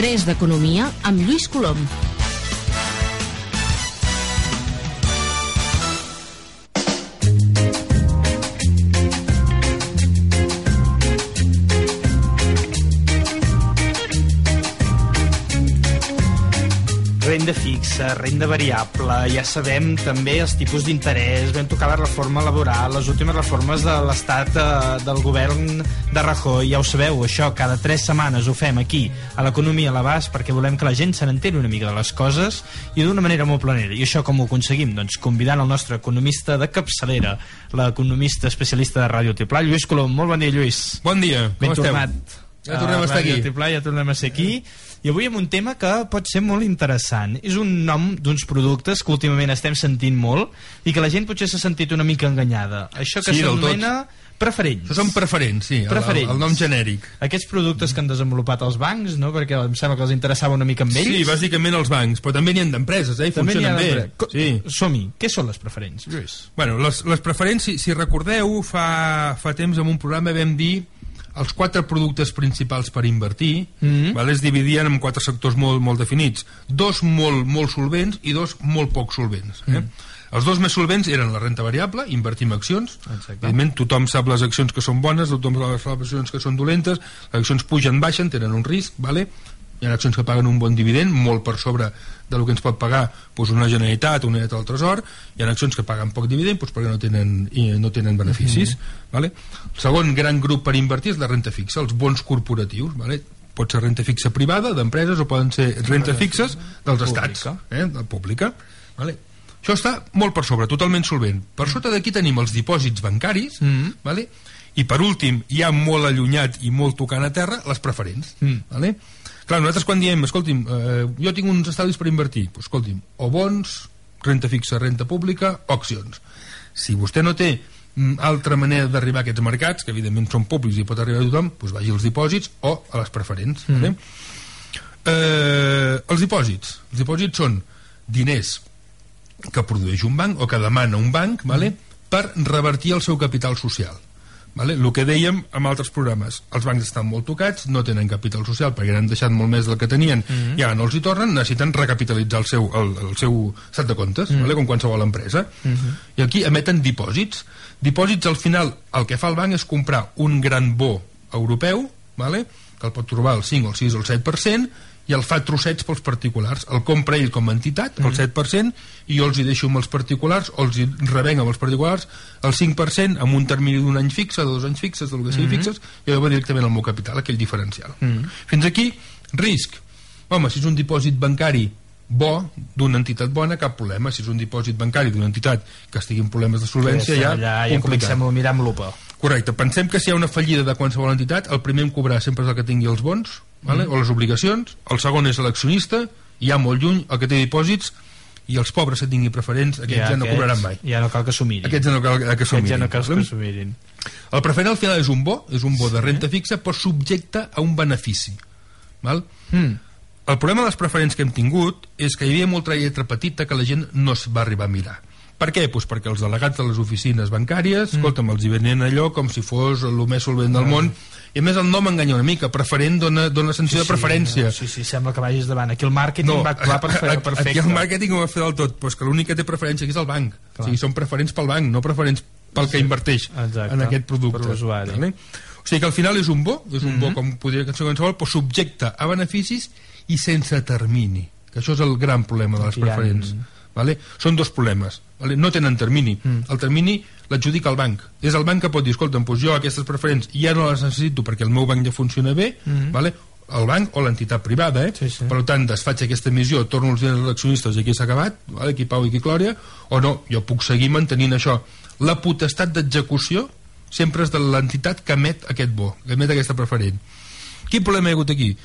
3 d'Economia amb Lluís Colom. Renda fixa, renda variable, ja sabem també els tipus d'interès, vam tocar la reforma laboral, les últimes reformes de l'estat eh, del govern de Rajoy, ja ho sabeu, això cada tres setmanes ho fem aquí, a l'Economia a l'abast, perquè volem que la gent se n'entén una mica de les coses i d'una manera molt planera. I això com ho aconseguim? Doncs convidant el nostre economista de capçalera, l'economista especialista de Ràdio Tiplà, Lluís Colom. Molt bon dia, Lluís. Bon dia, com Ben esteu? tornat. Ja tornem a estar Ràdio aquí. Tiplà, ja tornem a ser aquí. I avui amb un tema que pot ser molt interessant. És un nom d'uns productes que últimament estem sentint molt i que la gent potser s'ha sentit una mica enganyada. Això que Sí, s'anomena preferents. Això són preferents, sí, Preferents. el, el nom genèric. Aquests productes que han desenvolupat els bancs, no? perquè em sembla que els interessava una mica amb ells. Sí, bàsicament els bancs, però també n'hi ha d'empreses, eh? i També funcionen bé. Sí. Som-hi. Què són les preferents, Lluís? Bueno, les, les preferents, si, si recordeu, fa, fa temps en un programa vam dir els quatre productes principals per invertir Mhm. vale, es dividien en quatre sectors molt, molt definits dos molt, molt solvents i dos molt poc solvents eh? els dos més solvents eren la renta variable invertir en accions evidentment tothom sap les accions que són bones tothom sap les accions que són dolentes les accions pugen, baixen, tenen un risc vale? Hi ha accions que paguen un bon dividend molt per sobre del que ens pot pagar doncs una Generalitat una Generalitat del Tresor hi ha accions que paguen poc dividend doncs perquè no tenen, i no tenen beneficis vale? el segon gran grup per invertir és la renta fixa, els bons corporatius vale? pot ser renta fixa privada d'empreses o poden ser rentes fixes dels estats eh? de pública vale? això està molt per sobre, totalment solvent per sota d'aquí tenim els dipòsits bancaris Mhm. vale? i per últim ja molt allunyat i molt tocant a terra les preferents Mm. vale? Clar, nosaltres quan diem escolti'm, eh, jo tinc uns estalvis per invertir pues, escolti'm, o bons renta fixa, renta pública o accions si vostè no té mm, altra manera d'arribar a aquests mercats que evidentment són públics i pot arribar a tothom doncs vagi als dipòsits o a les preferents Mm. vale? eh, els dipòsits els dipòsits són diners que produeix un banc o que demana un banc vale? per revertir el seu capital social vale? el que dèiem en altres programes els bancs estan molt tocats, no tenen capital social perquè han deixat molt més del que tenien Mhm. i ara no els hi tornen, necessiten recapitalitzar el seu, el, el seu estat de comptes vale? com qualsevol empresa Mhm. i aquí emeten dipòsits dipòsits al final el que fa el banc és comprar un gran bo europeu vale? que el pot trobar al 5, el 6 o el 7% i el fa trossets pels particulars. El compra ell com a entitat, el 7% i jo els hi deixo amb els particulars o els hi revenc amb els particulars el 5% amb un termini d'un any fixe, de dos anys fixes, del que sigui fixes i jo va directament al meu capital, aquell diferencial. Fins aquí, risc. Home, si és un dipòsit bancari bo, d'una entitat bona, cap problema. Si és un dipòsit bancari d'una entitat que estigui en problemes de solvència, ja, allà ja complicat. comencem a mirar amb lupa. Correcte, pensem que si hi ha una fallida de qualsevol entitat, el primer en cobrar sempre és el que tingui els bons, vale? o les obligacions, el segon és l'accionista, ja molt lluny el que té dipòsits, i els pobres que tingui preferents, aquests ja, no aquests cobraran mai. Ja no cal que s'ho mirin. Aquests ja no cal que s'ho Aquests ja mirin. no cal que s'ho mirin. El preferent al final és un bo, és un bo de renta fixa, però subjecte a un benefici. Val? Mm. El problema de les preferents que hem tingut és que hi havia molta lletra petita que la gent no es va arribar a mirar. Per què? Pues perquè els delegats de les oficines bancàries, mm. escolta'm, els hi venien allò com si fos el més solvent del món, i a més el nom enganya una mica, preferent dona, dona sensació de preferència. Sí, sí, sembla que vagis davant. Aquí el màrqueting va actuar per fer a- a- perfecte. Aquí el màrqueting ho va fer del tot, però és que l'únic que té preferència aquí és el banc. Clar. O sigui, són preferents pel banc, no preferents pel que inverteix Exacte, en aquest producte. per l'usuari. O sigui que al final és un bo, és un Mhm. bo com podria ser qualsevol, però subjecte a beneficis i sense termini, que això és el gran problema de les Aquí hi ha- preferents. Vale? Són dos problemes. Vale? No tenen termini. Mm. El termini l'adjudica el banc. És el banc que pot dir, escolta'm, doncs jo aquestes preferents ja no les necessito perquè el meu banc ja funciona bé, Mhm. vale? el banc o l'entitat privada, eh? Sí, sí. per tant, desfaig aquesta emissió, torno els diners als accionistes i aquí s'ha acabat, vale? aquí pau i aquí glòria, o no, jo puc seguir mantenint això. La potestat d'execució sempre és de l'entitat que emet aquest bo, que emet aquesta preferent. Quin problema hi ha hagut aquí?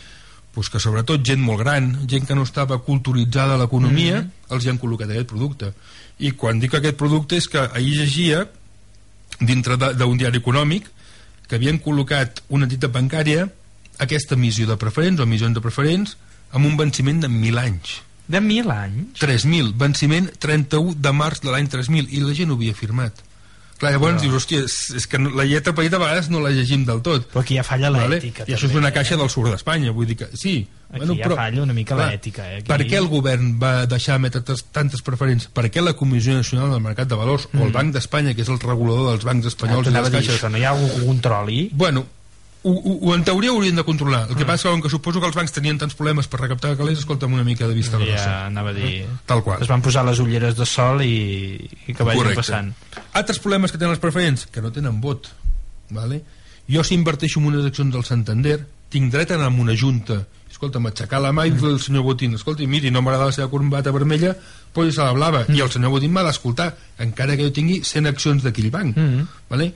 Pues que sobretot gent molt gran, gent que no estava culturitzada a l'economia, mm -hmm. els hi han col·locat aquest producte. I quan dic aquest producte és que ahir llegia, dintre d'un diari econòmic, que havien col·locat una entitat bancària aquesta emissió de preferents o emissions de preferents amb un venciment de 1.000 anys. De mil anys? 3.000, venciment 31 de març de l'any 3.000 i la gent ho havia firmat Clar, llavors dius, hòstia, és, és que la lletra petita a vegades no la llegim del tot. Però aquí ja falla Vale? l'ètica. I això és una caixa eh? del sud d'Espanya, vull dir que sí. Aquí ja falla una mica l'ètica, eh, aquí. Per què el govern va deixar emetre tantes, preferents? Per què la Comissió Nacional del Mercat de Valors mm. o el Banc d'Espanya, que és el regulador dels bancs espanyols i t'anava les dir caixes... això, no hi ha que controli? Bueno, ho, ho, en teoria ho haurien de controlar. El que Mm. passa és que, com que suposo que els bancs tenien tants problemes per recaptar calés, escolta'm una mica de vista grossa. Ja anava a dir... Tal qual. Es van posar les ulleres de sol i, i que vagin Correcte. passant. Altres problemes que tenen les preferents, que no tenen vot. Vale? Jo si inverteixo en unes accions del Santander, tinc dret a anar a una junta escolta'm, aixecar la mà i al senyor Botín escolti, miri, no m'agrada la seva corbata vermella posi-se la blava, i el senyor Botín m'ha d'escoltar encara que jo tingui 100 accions d'aquell banc Mm. vale?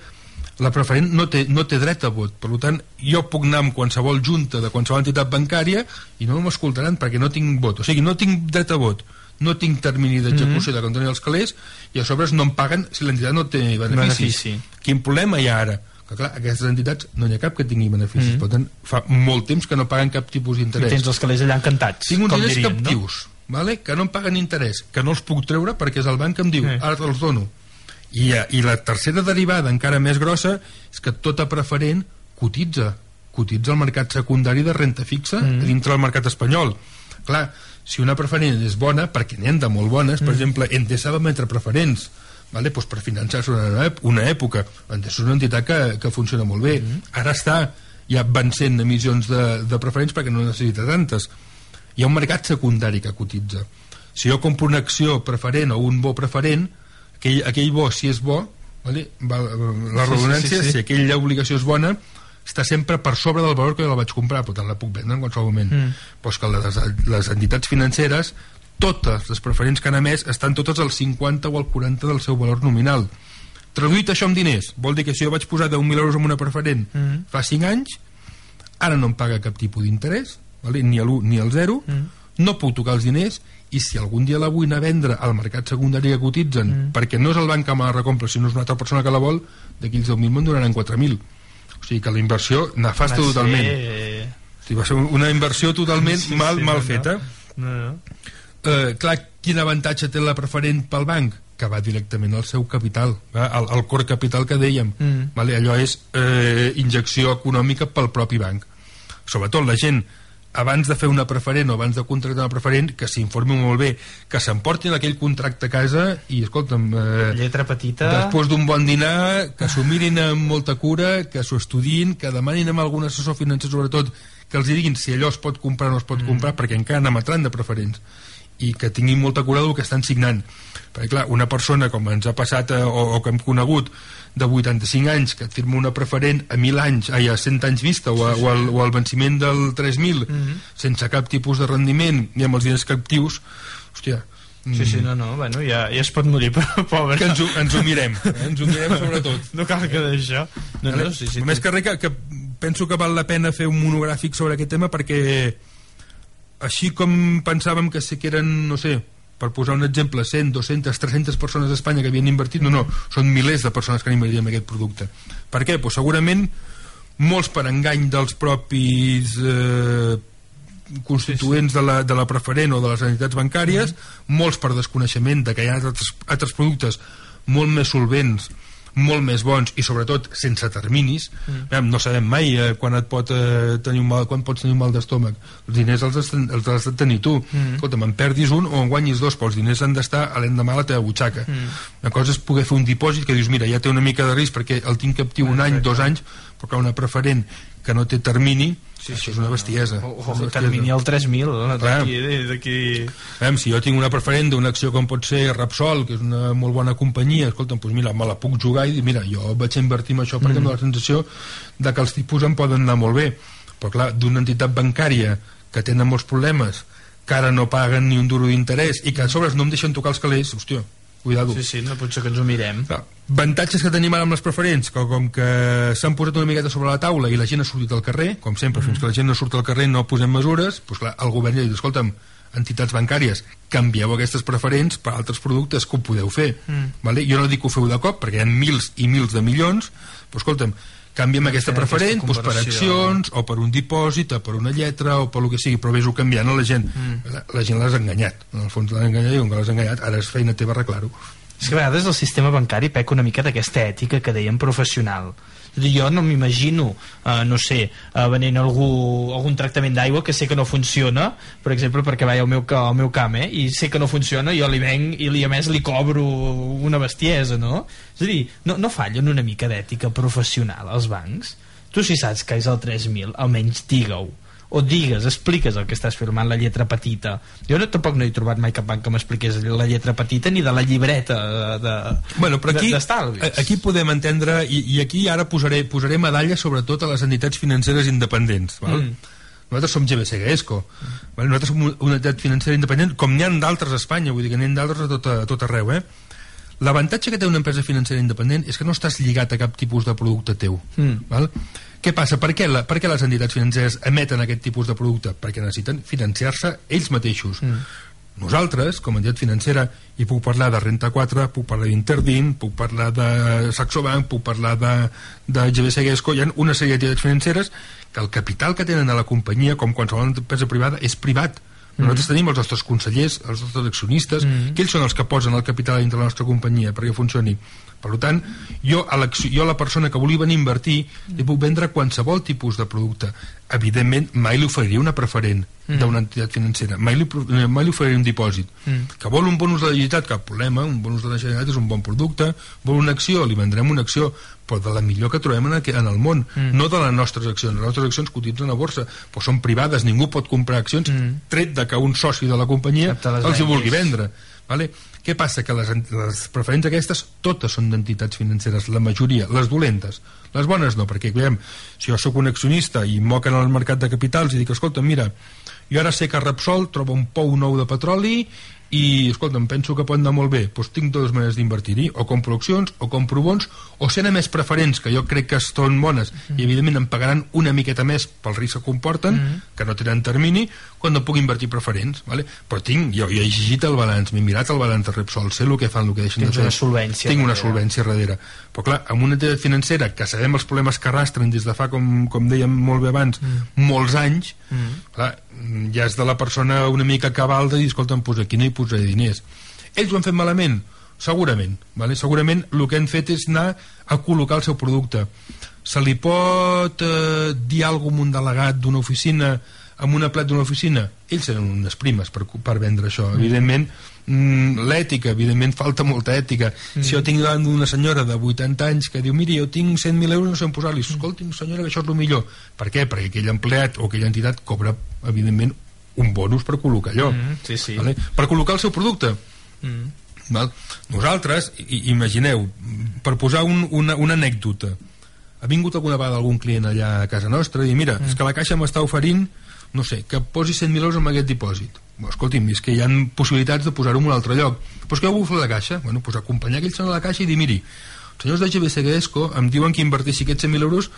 La preferent no té, no té dret a vot. Per tant, jo puc anar amb qualsevol junta de qualsevol entitat bancària i no m'escoltaran perquè no tinc vot. O sigui, no tinc dret a vot. No tinc termini d'execució de contenir els calés i a sobre no em paguen si l'entitat no té beneficis. Benefici. quin problema hi ha ara? que clar, aquestes entitats no n'hi ha cap que tingui beneficis. Per tant, fa molt temps que no paguen cap tipus d'interès. Tens els calés allà encantats, tinc uns diners captius vale? que no em paguen interès, que no els puc treure perquè és el banc que em diu, Sí. ara te'ls dono I, eh, i la tercera derivada encara més grossa és que tota preferent cotitza cotitza al mercat secundari de renta fixa mm. dintre del mercat espanyol. Clar, si una preferent és bona perquè n'hi ha de molt bones, per exemple Endesa va emetre preferents vale? pues per finançar-se una, una època. Endesa és una entitat que, que funciona molt bé. Ara està ja vencent emissions de, de preferents perquè no necessita tantes. Hi ha un mercat secundari que cotitza. Si jo compro una acció preferent o un bo preferent aquell, aquell bo si és bo vale? Va, la Sí, sí, redundància sí, sí. si aquella obligació és bona està sempre per sobre del valor que jo la vaig comprar per tant la puc vendre en qualsevol moment Mm. pues que les, les entitats financeres totes les preferents que han emès estan totes al 50 o al 40 del seu valor nominal traduït això en diners vol dir que si jo vaig posar 10.000 euros en una preferent Mm. fa 5 anys ara no em paga cap tipus d'interès vale? ni l'1 ni el 0 Mm. no puc tocar els diners i si algun dia la vull anar a vendre al mercat secundari que cotitzen Mm. perquè no és el banc que me la recompra sinó és una altra persona que la vol d'aquells 10.000 me'n donaran 4.000 o sigui que la inversió nefasta Va ser- totalment o sigui, va ser una inversió totalment Sí, mal, sí, mal no, feta No, no. eh, clar, quin avantatge té la preferent pel banc? que va directament al seu capital va? al, al core capital que dèiem Mm. vale? allò és eh, injecció econòmica pel propi banc sobretot la gent abans de fer una preferent o abans de contractar una preferent que s'informi molt bé, que s'emportin aquell contracte a casa i escolta'm eh, Lletra petita... després d'un bon dinar que s'ho mirin amb molta cura que s'ho estudiïn, que demanin amb algun assessor financer sobretot que els diguin si allò es pot comprar o no es pot comprar perquè encara n'emetran de preferents i que tinguin molta cura del que estan signant. Perquè clar, una persona com ens ha passat eh, o, o que hem conegut de 85 anys que et firma una preferent a 1.000 anys, ai, a 100 anys vista o, a, o, al, o al venciment del 3.000 sense cap tipus de rendiment i amb els diners captius hòstia, Sí, sí, no, no, bueno, ja, ja es pot morir, però pobre. que ens ho, ens ho mirem eh? ens ho mirem sobretot No cal que d'això. No, no, sí, sí. més que res que, que penso que val la pena fer un monogràfic sobre aquest tema perquè així com pensàvem que sí que eren, no sé, per posar un exemple, 100, 200, 300 persones a Espanya que havien invertit, no, no, són milers de persones que han invertit en aquest producte. Per què? Pues segurament molts per engany dels propis eh, constituents de la, de la preferent o de les entitats bancàries, molts per desconeixement de que hi ha altres, altres productes molt més solvents molt més bons i sobretot sense terminis mm. no sabem mai eh, quan et pot eh, tenir un mal, quan pots tenir un mal d'estómac els diners els has, els has de tenir tu mm. escolta, me'n perdis un o en guanyis dos però els diners han d'estar a l'endemà a la teva butxaca mm. una cosa és poder fer un dipòsit que dius mira, ja té una mica de risc perquè el tinc captiu un any, dos anys però clar, una preferent que no té termini sí, això és una bestiesa, O, o el termini al 3.000, Clar. d'aquí... Veiem, si jo tinc una preferent d'una acció com pot ser Repsol, que és una molt bona companyia, escolta, doncs mira, me la puc jugar i dir, mira, jo vaig invertir en això perquè mm. la sensació de que els tipus em poden anar molt bé. Però clar, d'una entitat bancària que tenen molts problemes, que ara no paguen ni un duro d'interès i que a sobre no em deixen tocar els calés, hòstia, cuidado. Sí, sí, no pot ser que ens ho mirem. Clar, avantatges que tenim ara amb les preferents que com que s'han posat una miqueta sobre la taula i la gent ha sortit al carrer com sempre, fins que la gent no surt al carrer no posem mesures doncs clar, el govern ja diu, escolta'm entitats bancàries, canvieu aquestes preferents per altres productes que ho podeu fer Mm. vale? jo no dic que ho feu de cop perquè hi ha mils i mils de milions però escolta'm, canviem aquesta fer preferent aquesta doncs, per accions o per un dipòsit o per una lletra o per el que sigui però vés-ho canviant a la gent Mm. la, la gent l'has enganyat en el fons l'han enganyat i com que l'has enganyat ara és feina teva arreglar-ho És que a vegades el sistema bancari peca una mica d'aquesta ètica que dèiem professional. Jo no m'imagino, eh, no sé, eh, venent algú, algun tractament d'aigua que sé que no funciona, per exemple, perquè vaig al meu, al meu camp, eh, i sé que no funciona, jo li venc i li, a més li cobro una bestiesa, no? És a dir, no, no fallen una mica d'ètica professional als bancs? Tu si saps que és el 3.000, almenys digue-ho o digues, expliques el que estàs firmant la lletra petita jo no, tampoc no he trobat mai cap banc que m'expliqués la lletra petita ni de la llibreta de, Bueno, però aquí, de- aquí podem entendre, i, i aquí ara posaré, posaré medalla sobretot a les entitats financeres independents. Val? Mm. Nosaltres som GBC Gaesco. Val? Nosaltres som una entitat financera independent, com n'hi ha d'altres a Espanya, vull dir que n'hi ha d'altres a, tot, a tot arreu. Eh? L'avantatge que té una empresa financera independent és que no estàs lligat a cap tipus de producte teu. Mm. Val? Què passa? Per què, la, per què les entitats financeres emeten aquest tipus de producte? Perquè necessiten financiar-se ells mateixos. Mm. Nosaltres, com a entitat financera, i puc parlar de Renta 4, puc parlar d'Interdin, puc parlar de Saxo Bank, puc parlar de, de GBC Gesco, hi ha una sèrie d'entitats financeres que el capital que tenen a la companyia, com qualsevol empresa privada, és privat. Nosaltres tenim els nostres consellers, els nostres accionistes, mm. que ells són els que posen el capital dintre la nostra companyia perquè funcioni. Per tant, jo a, jo a la persona que volia venir a invertir li puc vendre qualsevol tipus de producte. Evidentment, mai li oferiria una preferent mm. d'una entitat financera. Mai li, eh, mai li oferiria un dipòsit. Mm. Que vol un bonus de la Generalitat, cap problema, un bonus de la Generalitat és un bon producte. Vol una acció, li vendrem una acció, però de la millor que trobem en, aqu- en el món, mm. no de les nostres accions. Les nostres accions cotitzen a borsa, però són privades, ningú pot comprar accions, mm. tret de que un soci de la companyia els hi vulgui vendre. Vale? Què passa? Que les, les preferents aquestes totes són d'entitats financeres, la majoria, les dolentes. Les bones no, perquè veiem, si jo sóc un accionista i moquen al mercat de capitals i dic, escolta, mira, jo ara sé que Repsol troba un pou nou de petroli i, escolta, em penso que pot anar molt bé doncs tinc dues maneres d'invertir-hi o compro accions, o compro bons, o ser a més preferents que jo crec que són bones i evidentment em pagaran una miqueta més pel risc que comporten, que no tenen termini quan no puc invertir preferents vale? però tinc, jo, jo he llegit el balanç m'he mirat el balanç de Repsol, sé el que fan el que deixen Tens de fer una solvència tinc una darrere. solvència darrere però clar, amb una entitat financera que sabem els problemes que arrastren des de fa, com, com dèiem molt bé abans, mm. molts anys mm. clar, mm, ja és de la persona una mica cabal de dir, escolta'm, pues aquí no hi posaré diners ells ho han fet malament? segurament, vale? segurament el que han fet és anar a col·locar el seu producte se li pot eh, dir alguna un delegat d'una oficina amb una plat d'una oficina ells tenen unes primes per, per vendre això evidentment mm, l'ètica, evidentment falta molta ètica mm. si jo tinc davant d'una senyora de 80 anys que diu, miri, jo tinc 100.000 euros no sé on posar-li, escolti senyora que això és el millor per què? perquè aquell empleat o aquella entitat cobra evidentment un bonus per col·locar allò Mm, sí, sí. vale? per col·locar el seu producte Mm. Val? Nosaltres, i, imagineu, per posar un, una, una anècdota, ha vingut alguna vegada algun client allà a casa nostra i mira, mm. és que la caixa m'està oferint no sé, que posi 100.000 euros en aquest dipòsit. Bueno, escolti'm, és que hi ha possibilitats de posar-ho en un altre lloc. Però és que jo vull fer la caixa. Bueno, doncs acompanyar aquell senyor a la caixa i dir, miri, els senyors de GBC Gesco em diuen que invertissi aquests 100.000 euros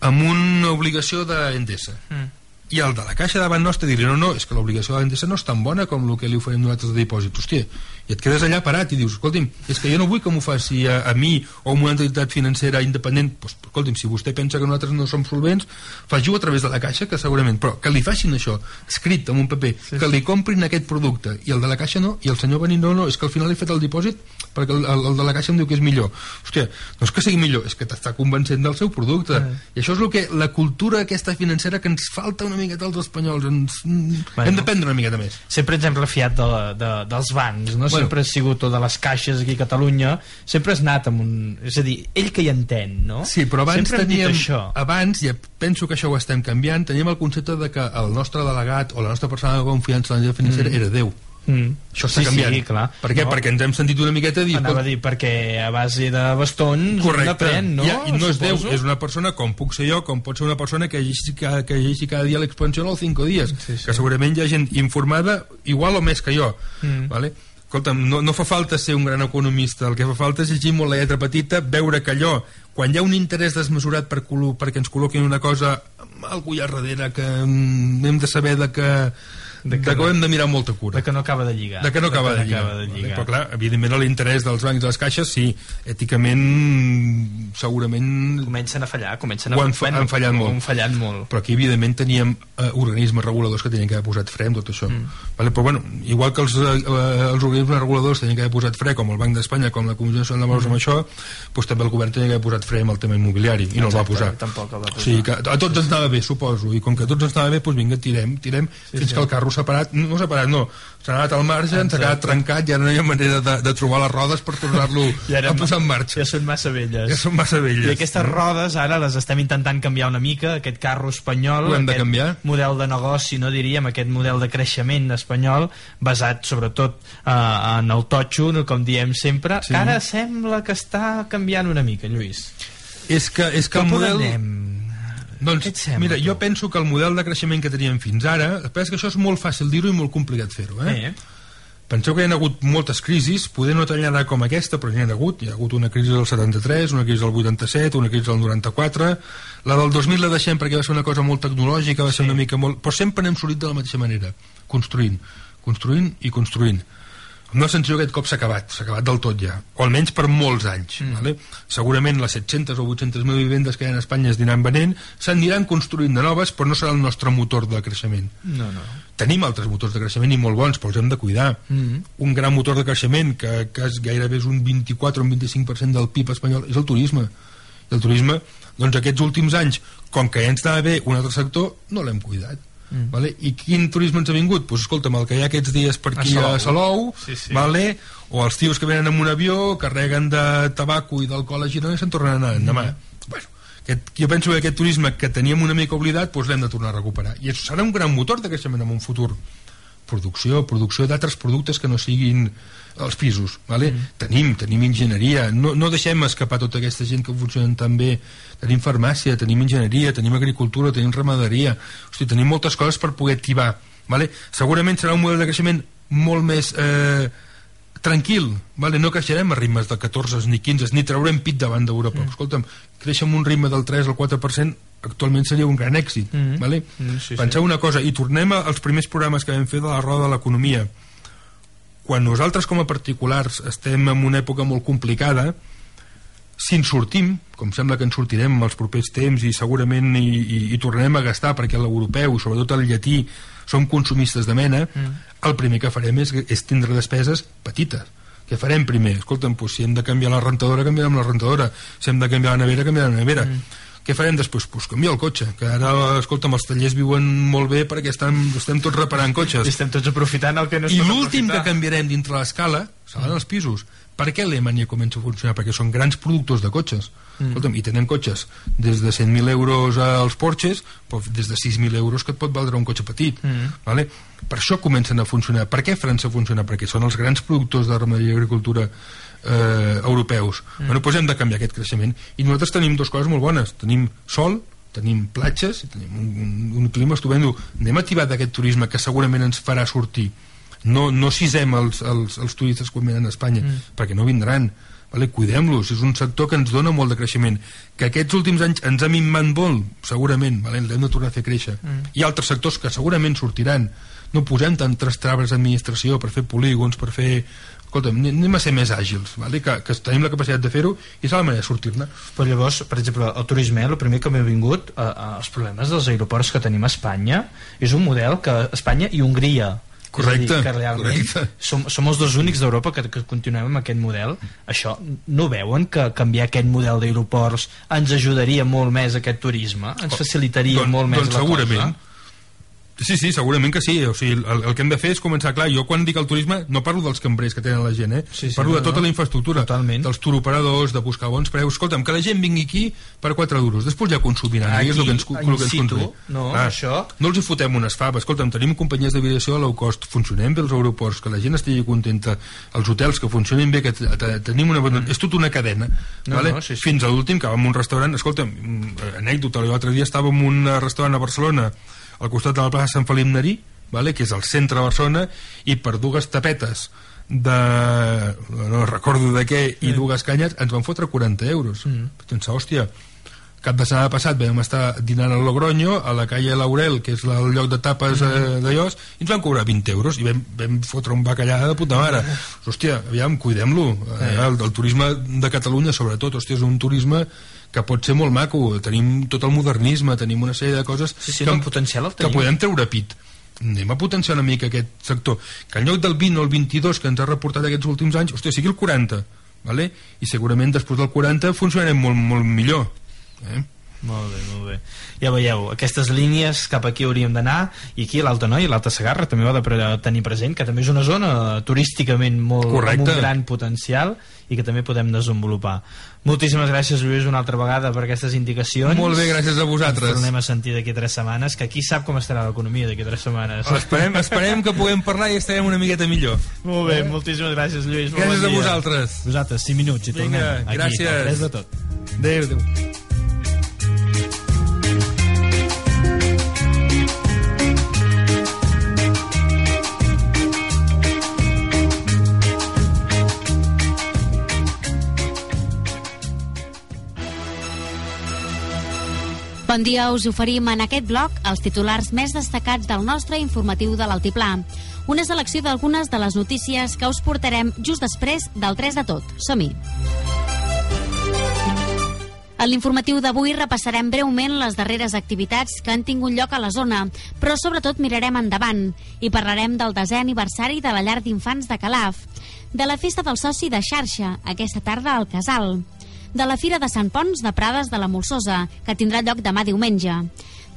amb una obligació d'Endesa. Mm. I el de la caixa davant nostre dir no, no, és que l'obligació de l'Endesa no és tan bona com el que li oferim nosaltres de dipòsit. Hòstia, i et quedes allà parat i dius, escolti'm, és que jo no vull que m'ho faci a, a mi o a una entitat financera independent. Pues, escolti'm, si vostè pensa que nosaltres no som solvents, faci-ho a través de la caixa, que segurament, però que li facin això, escrit en un paper, sí, que li comprin aquest producte, i el de la caixa no, i el senyor venint, no, no, és que al final he fet el dipòsit perquè el, el, el de la caixa em diu que és millor. Hòstia, no és que sigui millor, és que t'està convencent del seu producte. I això és el que, la cultura aquesta financera que ens falta una miqueta als espanyols. Ens, Bueno. Hem d'aprendre una miqueta més. sempre ens hem refiat de, de, dels bancs no? Sempre ha sigut o de les caixes aquí a Catalunya sempre has anat amb un... és a dir, ell que hi entén no? Sí, però abans sempre teníem, això abans, i penso que això ho estem canviant, teníem el concepte de que el nostre delegat o la nostra persona de confiança en la llei financera mm. era Déu. mm. Això està sí, canviant. sí, clar. Per què? No. Perquè ens hem sentit una miqueta dir... Anava a dir, perquè a base de bastons Correcte. n'aprèn, no? Ja, I no és Déu, és una persona com puc ser jo, com pot ser una persona que llegeixi, cada, que llegeixi cada dia l'expansió als 5 dies, Sí, sí. que segurament hi ha gent informada igual o més que jo. Mm. Vale? Escolta'm, no, no fa falta ser un gran economista, el que fa falta és llegir molt la lletra petita, veure que allò, quan hi ha un interès desmesurat per perquè ens col·loquin una cosa, algú hi ha darrere que mm, hem de saber de que De de que que, no- hem de mirar molta cura De que no acaba de lligar. de que no acaba de lligar, acaba de lligar. però clar, evidentment l'interès dels bancs i les caixes sí, èticament segurament Comencen a fallar, comencen a Ho han fa- han fallat molt. Han fallat molt. però aquí evidentment teníem eh, organismes reguladors que tenien que haver posat fre amb tot això mm. vale? però bueno, igual que els, eh, eh, els organismes reguladors tenien que haver posat fre com el Banc d'Espanya, com la Comissió Nacional de Valors mm. amb això, doncs també el govern tenia que haver posat fre amb el tema immobiliari i no el va posar tampoc el va posar. o sigui que a tots ens anava bé, suposo i com que a tots ens anava bé, doncs vinga, tirem, tirem sí, fins sí. que el carro s'ha parat, no s'ha parat no, s'ha anat al marge, ens ha quedat trencat ara no hi ha manera de, de trobar les rodes per tornar-lo ara a posar en marxa Ja són massa velles. ja són massa velles I aquestes rodes ara les estem intentant canviar una mica, aquest carro espanyol, Ho hem de aquest canviar. model de negoci, no diríem, aquest model de creixement espanyol, basat sobretot eh, en el totxo, com diem sempre, Sí. que ara sembla que està canviant una mica, Lluís. és que, és que el Cap on model anem? Doncs, Què et sembla, mira, tu? jo penso que el model de creixement que teníem fins ara, és que això és molt fàcil dir-ho i molt complicat fer-ho, eh? Eh? Penseu que hi ha hagut moltes crisis, poder no tallarà com aquesta, però n'hi ha hagut. Hi ha hagut una crisi del 73, una crisi del 87, una crisi del 94... La del 2000 la deixem perquè va ser una cosa molt tecnològica, va ser una mica molt... Però sempre n'hem sortit de la mateixa manera, construint, construint i construint. Amb una sensació que aquest cop s'ha acabat, s'ha acabat del tot ja, o almenys per molts anys. Mm. Vale? Segurament les 700 o 800.000 vivendes que hi ha a Espanya es aniran venent, s'aniran construint de noves, però no serà el nostre motor de creixement. No, no. Tenim altres motors de creixement i molt bons, però els hem de cuidar. Mm. Un gran motor de creixement, que, que és gairebé és un 24 o un 25% del PIB espanyol, és el turisme. I el turisme, doncs aquests últims anys, com que ja ens anava bé un altre sector, no l'hem cuidat. Mm. Vale? I quin turisme ens ha vingut? Pues, escolta'm, el que hi ha aquests dies per aquí A a Salou. Salou, Sí, sí. Vale? o els tios que venen amb un avió, carreguen de tabaco i d'alcohol a Girona i se'n tornen a anar demà. Bueno, aquest, jo penso que aquest turisme que teníem una mica oblidat doncs l'hem de tornar a recuperar i això serà un gran motor de creixement en un futur producció, producció d'altres productes que no siguin els pisos vale? mm. tenim, tenim enginyeria no, no deixem escapar tota aquesta gent que funcionen tan bé tenim farmàcia, tenim enginyeria tenim agricultura, tenim ramaderia Hosti, tenim moltes coses per poder activar vale? segurament serà un model de creixement molt més eh, tranquil, vale? no creixerem a ritmes de 14 ni 15, ni traurem pit davant d'Europa. Mm. Escolta'm, créixer amb un ritme del 3 al 4% actualment seria un gran èxit. Mm. Vale? Mm, sí, sí. Penseu una cosa, i tornem als primers programes que vam fer de la roda de l'economia. Quan nosaltres com a particulars estem en una època molt complicada, si en sortim, com sembla que en sortirem els propers temps i segurament i, i, i tornarem a gastar perquè l'europeu i sobretot el llatí som consumistes de mena, mm. el primer que farem és, és tindre despeses petites. Què farem primer? Escolta'm, doncs, si hem de canviar la rentadora, canviarem la rentadora. Si hem de canviar la nevera, canviarem la nevera. Mm. Què farem després? Pues canviar el cotxe, que ara, escolta'm, els tallers viuen molt bé perquè estem, estem tots reparant I cotxes. estem tots aprofitant el que no es I l'últim que canviarem dintre l'escala seran els pisos. Per què Alemanya comença a funcionar? Perquè són grans productors de cotxes. Mm. Escolta'm, i tenen cotxes des de 100.000 euros als Porsches, però des de 6.000 euros que et pot valdre un cotxe petit. Mm. Vale? Per això comencen a funcionar. Per què França funciona? Perquè són els grans productors de ramaderia i agricultura eh, europeus. Mm. Bueno, doncs hem de canviar aquest creixement. I nosaltres tenim dues coses molt bones. Tenim sol, tenim platges, i tenim un, un, un clima estupendo. Anem a activar d'aquest turisme que segurament ens farà sortir. No, no sisem els, els, els turistes quan venen a Espanya, mm. perquè no vindran. Vale? Cuidem-los, és un sector que ens dona molt de creixement. Que aquests últims anys ens ha minvat molt, segurament, vale? l'hem de tornar a fer créixer. Mm. Hi ha altres sectors que segurament sortiran. No posem tantes traves d'administració per fer polígons, per fer escolta'm, anem a ser més àgils, vale? que, que tenim la capacitat de fer-ho i és la manera de sortir-ne. Però llavors, per exemple, el turisme, el primer que m'he vingut, eh, eh, els problemes dels aeroports que tenim a Espanya, és un model que Espanya i Hongria Correcte, dir, que realment correcte. som, som els dos únics d'Europa que, que continuem amb aquest model això, no veuen que canviar aquest model d'aeroports ens ajudaria molt més a aquest turisme ens facilitaria Doncs- molt més doncs la segurament. cosa Sí, sí, segurament que sí. O sigui, el, el que hem de fer és començar, clar, jo quan dic el turisme no parlo dels cambrers que tenen la gent, eh? Sí, sí, parlo no, de tota no. la infraestructura, Totalment. dels turoperadors, de buscar bons preus. Escolta'm, que la gent vingui aquí per 4 duros, després ja consumiran, Aquí, i és el que ens, el que ens situ, no, Ah, això- No els hi fotem unes faves. Escolta'm, tenim companyies d'aviació a low cost, funcionem bé els aeroports, que la gent estigui contenta, els hotels que funcionin bé, que te- te- tenim una... Mm. És tota una cadena, No, vale? no, sí, sí. fins a l'últim que vam a un restaurant, escolta'm, mm, anècdota, l'altre dia estàvem en un eh, restaurant a Barcelona al costat de la plaça Sant Felip Nerí, vale? que és al centre de Barcelona, i per dues tapetes de... no recordo de què, i dues canyes, ens van fotre 40 euros. Mm. Pensar, hòstia, cap de setmana passat vam estar dinant a Logroño, a la calle Laurel, que és el lloc de tapes eh, d'allòs, i ens van cobrar 20 euros, i vam, vam fotre un bacallà de puta mare. Hòstia, aviam, cuidem-lo. Eh, el, el turisme de Catalunya, sobretot, hòstia, és un turisme que pot ser molt maco, tenim tot el modernisme, tenim una sèrie de coses Sí, sí, que, no, potencial el que tenim. podem treure pit anem a potenciar una mica aquest sector que en lloc del 20 o el 22 que ens ha reportat aquests últims anys, hòstia, sigui el 40 vale? i segurament després del 40 funcionarem molt, molt millor eh? Molt bé, molt bé. Ja veieu, aquestes línies cap aquí hauríem d'anar i aquí l'Alta Noia i l'Alta Segarra també ho ha de tenir present, que també és una zona turísticament molt, Correcte. amb un gran potencial i que també podem desenvolupar. Moltíssimes gràcies, Lluís, una altra vegada per aquestes indicacions. molt bé, gràcies a Ens vosaltres tornem a sentir d'aquí tres setmanes, que qui sap com estarà l'economia d'aquí tres setmanes. esperem, esperem que puguem parlar i estarem una miqueta millor Molt bé, moltíssimes gràcies, Lluís. Gràcies bon a vosaltres Vosaltres, 5 minuts i Vinga, tornem aquí, gràcies. Res de tot. adéu, adéu. Bon dia, us oferim en aquest bloc els titulars més destacats del nostre informatiu de l'Altiplà. Una selecció d'algunes de les notícies que us portarem just després del 3 de tot. Som-hi! En l'informatiu d'avui repassarem breument les darreres activitats que han tingut lloc a la zona, però sobretot mirarem endavant i parlarem del desè aniversari de la llar d'infants de Calaf, de la festa del soci de xarxa, aquesta tarda al Casal, de la Fira de Sant Pons de Prades de la Molsosa, que tindrà lloc demà diumenge,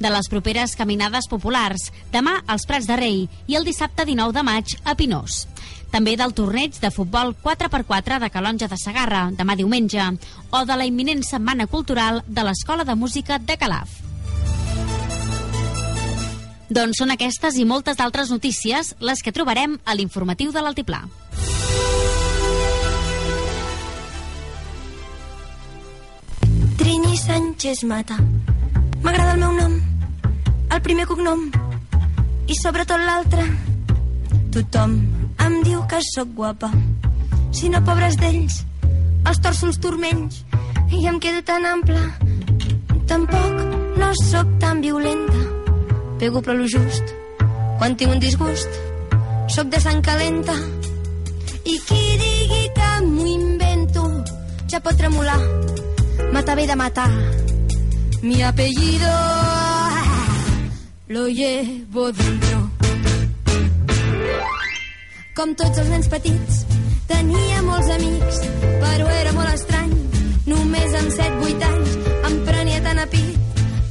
de les properes caminades populars, demà als Prats de Rei i el dissabte 19 de maig a Pinós. També del torneig de futbol 4x4 de Calonja de Sagarra, demà diumenge, o de la imminent Setmana Cultural de l'Escola de Música de Calaf. Doncs són aquestes i moltes d'altres notícies les que trobarem a l'informatiu de l'Altiplà. Trini Sánchez Mata. M'agrada el meu nom, el primer cognom i sobretot l'altre. Tothom em diu que sóc guapa. Si no, pobres d'ells, els torço els turmells i em quedo tan ampla. Tampoc no sóc tan violenta. Pego però lo just. Quan tinc un disgust, sóc de sang calenta. I qui digui que m'ho invento, ja pot tremolar. Mata ve de matar. Mi apellido lo llevo dentro. Com tots els nens petits, tenia molts amics, però era molt estrany. Només amb 7-8 anys em prenia tan a pit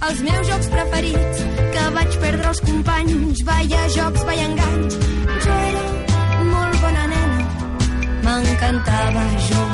els meus jocs preferits, que vaig perdre els companys. Vaya jocs, vaya enganys. Jo era molt bona nena, m'encantava jugar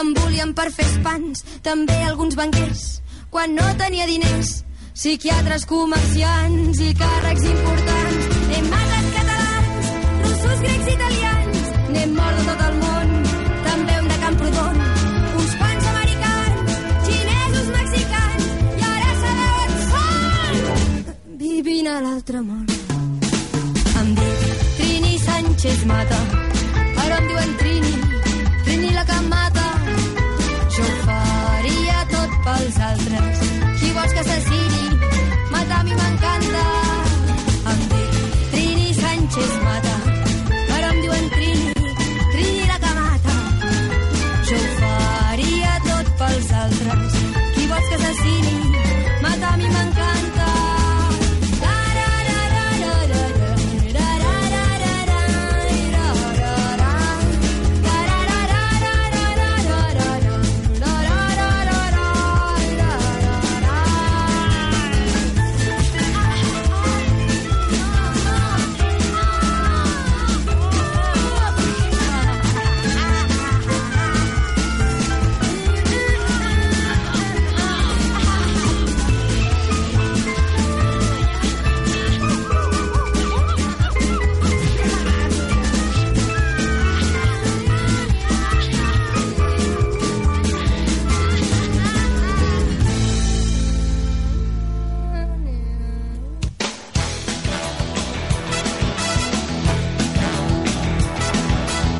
que volien per fer espans. També alguns banquers quan no tenia diners. Psiquiatres, comerciants i càrrecs importants. He matat catalans, russos, grecs, italians. N'he mort de tot el món, també un de Camprodon. Uns americans, mexicans. I ara! Vivint a l'altre món. Em dic Trini Sánchez Mata, però em diuen Trini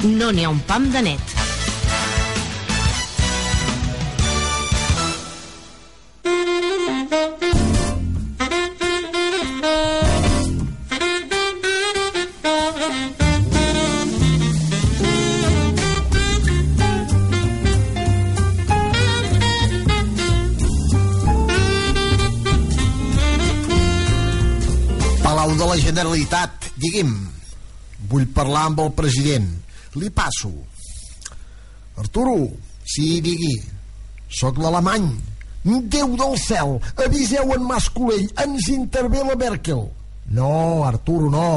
No n'hi ha un pam de net. De la Generalitat, digui'm. Vull parlar amb el president. Li passo. Arturo, sí, digui. Soc l'alemany. Déu del cel, aviseu en Mas Colell, ens intervé la Merkel. No, Arturo, no.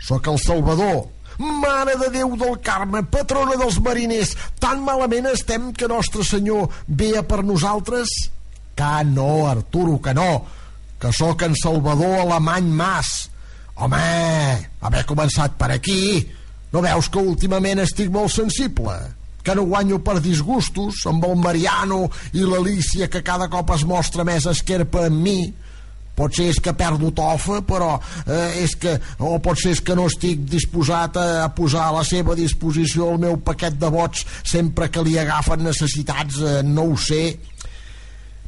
Soc el Salvador. Mare de Déu del Carme, patrona dels mariners, tan malament estem que Nostre Senyor ve a per nosaltres? Que no, Arturo, que no, que sóc en Salvador Alemany Mas. Home, haver començat per aquí, no veus que últimament estic molt sensible? Que no guanyo per disgustos amb el Mariano i l'Alicia que cada cop es mostra més esquerpa en mi? Potser és que perdo tofa, però eh, és que... O potser és que no estic disposat a, a posar a la seva disposició el meu paquet de vots sempre que li agafen necessitats, eh, no ho sé.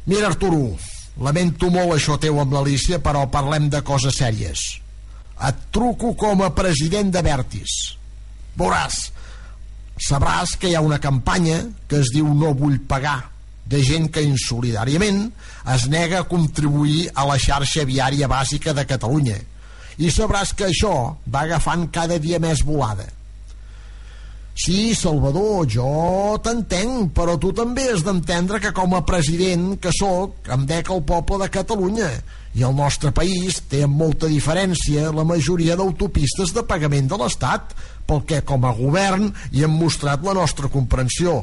Mira, Arturo, lamento molt això teu amb l'Alicia, però parlem de coses sèries. Et truco com a president de Vertis. Veuràs, sabràs que hi ha una campanya que es diu No vull pagar, de gent que insolidàriament es nega a contribuir a la xarxa viària bàsica de Catalunya. I sabràs que això va agafant cada dia més volada. Sí, Salvador, jo t'entenc, però tu també has d'entendre que com a president que sóc em dec el poble de Catalunya i el nostre país té amb molta diferència la majoria d'autopistes de pagament de l'Estat, pel que com a govern hi hem mostrat la nostra comprensió.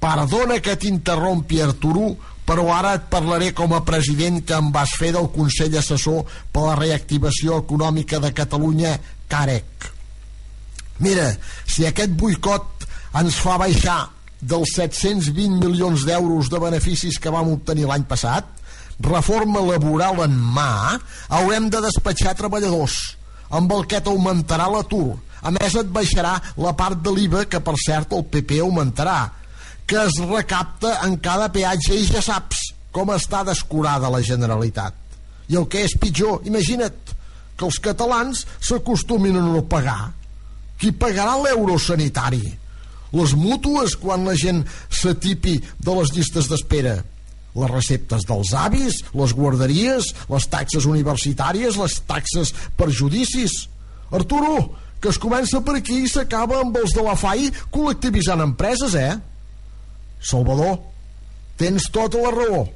Perdona que t'interrompi, Arturo, però ara et parlaré com a president que em vas fer del Consell Assessor per la Reactivació Econòmica de Catalunya, CAREC. Mira, si aquest boicot ens fa baixar dels 720 milions d'euros de beneficis que vam obtenir l'any passat, reforma laboral en mà, haurem de despatxar treballadors, amb el que t'augmentarà l'atur. A més, et baixarà la part de l'IVA, que per cert el PP augmentarà. que es recapta en cada peatge i ja saps com està descurada la Generalitat. I el que és pitjor, imagina't, que els catalans s'acostumin a no pagar. Qui pagarà l'euro sanitari? Les mútues quan la gent s'atipi de les llistes d'espera? Les receptes dels avis, les guarderies, les taxes universitàries, les taxes per judicis? Arturo, que es comença per aquí i s'acaba amb els de la FAI col·lectivitzant empreses, eh? Salvador, tens tota la raó.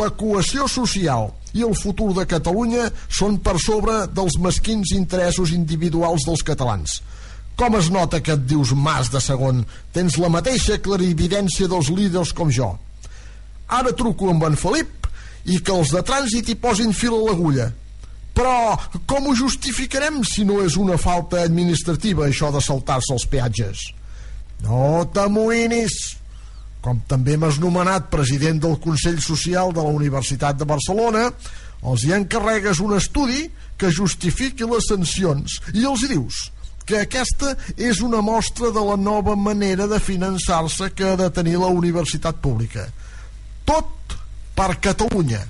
La cohesió social i el futur de Catalunya són per sobre dels mesquins interessos individuals dels catalans. Com es nota que et dius mas de segon? Tens la mateixa clarividència dels líders com jo. Ara truco amb en Felip i que els de trànsit hi posin fil a l'agulla. Però com ho justificarem si no és una falta administrativa això de saltar-se els peatges? No t'amoïnis, com també m'has nomenat president del Consell Social de la Universitat de Barcelona, els hi encarregues un estudi que justifiqui les sancions i els hi dius que aquesta és una mostra de la nova manera de finançar-se que ha de tenir la universitat pública. Tot per Catalunya.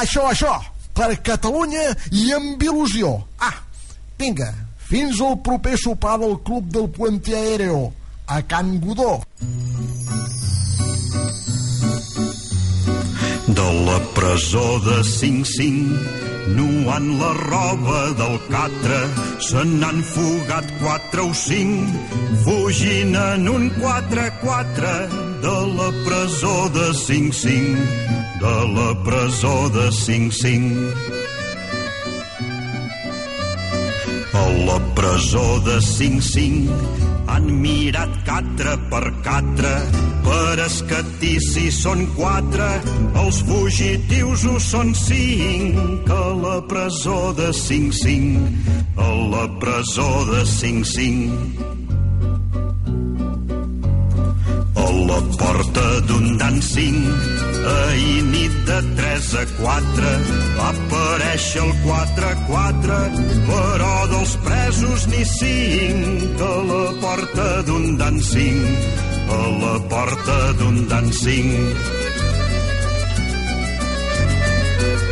Això, això, per Catalunya i amb il·lusió. Ah, vinga, fins al proper sopar del Club del Puente Aéreo, a Can Godó. De la presó de Sing Sing, nuant la roba del catre, se n'han fugat quatre o cinc, fugint en un quatre-quatre de la presó de Sing Sing, de la presó de Sing Sing. A la presó de Sing Sing han mirat catre per catre per escatir si són quatre, els fugitius ho són cinc, a la presó de 5-5, a la presó de 5-5. La porta d'un dancing ahir nit de 3 a 4 va aparèixer el 4-4 però dels presos ni cinc. A la porta d'un dancing a la porta d'un dancing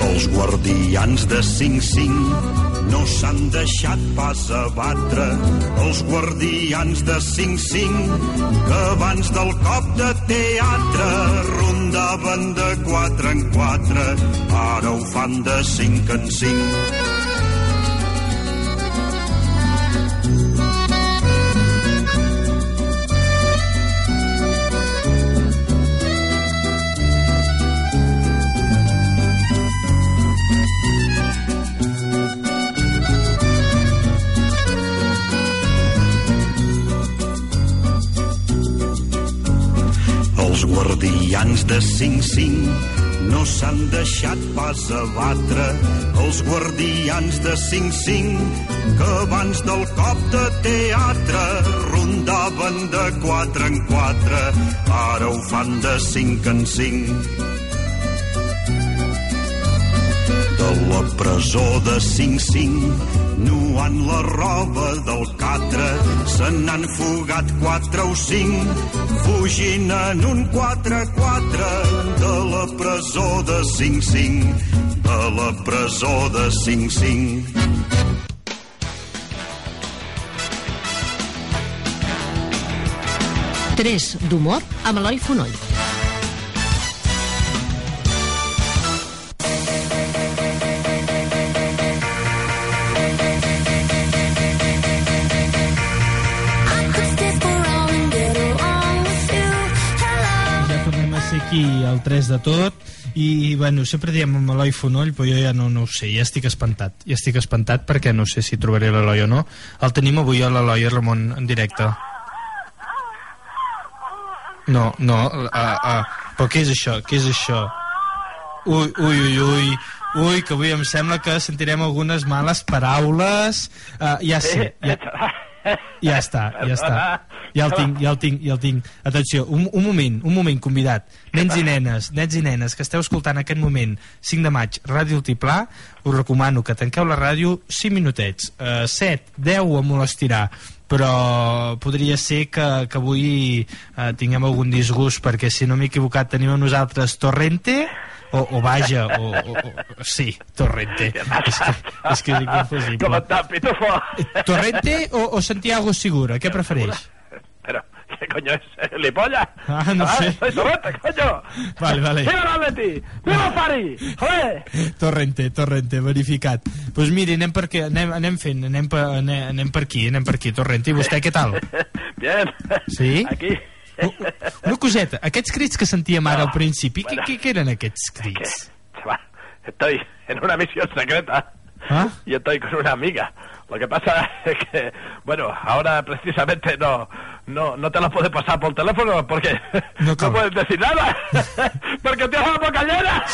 els guardians de Sing Sing no s'han deixat pas abatre els guardians de 5-5 que abans del cop de teatre rondaven de 4 en 4 ara ho fan de 5 en 5 Estudiants de 5-5 no s'han deixat pas abatre els guardians de 5-5 que abans del cop de teatre rondaven de 4 en 4 ara ho fan de 5 en 5 de la presó de Sing Sing nuant la roba del catre se n'han fugat quatre o cinc fugint en un 4-4 de la presó de Sing Sing de la presó de Sing Sing Tres d'humor amb Eloi Fonoll. Aquí al 3 de tot i, bueno, sempre diem amb Eloi Fonoll però jo ja no, no ho sé, ja estic espantat ja estic espantat perquè no sé si trobaré l'Eloi o no el tenim avui a l'Eloi Ramon en directe no, no uh, uh, però què és això? què és això? ui, ui, ui, ui Ui, que avui em sembla que sentirem algunes males paraules. Uh, ja sé, ja, Ja està, ja està. Ja el tinc, ja el tinc, ja el tinc. Atenció, un, un moment, un moment, convidat. Nens i nenes, nens i nenes, que esteu escoltant aquest moment, 5 de maig, Ràdio Altiplà, us recomano que tanqueu la ràdio 5 minutets. Uh, 7, 10 em molestirà, però podria ser que, que avui uh, tinguem algun disgust, perquè si no m'he equivocat tenim a nosaltres Torrente, o, o vaja, o, o, o, sí, Torrente. És que, és que és inconfusible. ¿Cómo estás, pitufo? Torrente o, o Santiago Segura, què prefereix? Pero, ¿qué coño es? ¿Lipolla? Ah, no sé. Soy Torrente, coño. Vale, vale. ¡Viva el Atleti! ¡Viva el Pari! ¡Joder! Torrente, Torrente, verificat. Doncs pues miri, anem per, aquí, anem, anem fent, anem per, anem, anem per aquí, anem per aquí, Torrente. I vostè què tal? Bien. Sí? Aquí. Una coseta, aquests crits que sentíem ara al principi, bueno. què, què, eren aquests crits? Chaval, estoy en una misión secreta. Ah? Y estoy con una amiga. Lo que pasa es que, bueno, ahora precisamente no, no, no te lo puedo pasar por teléfono porque No no, puedes decir nada. porque tienes la boca llena.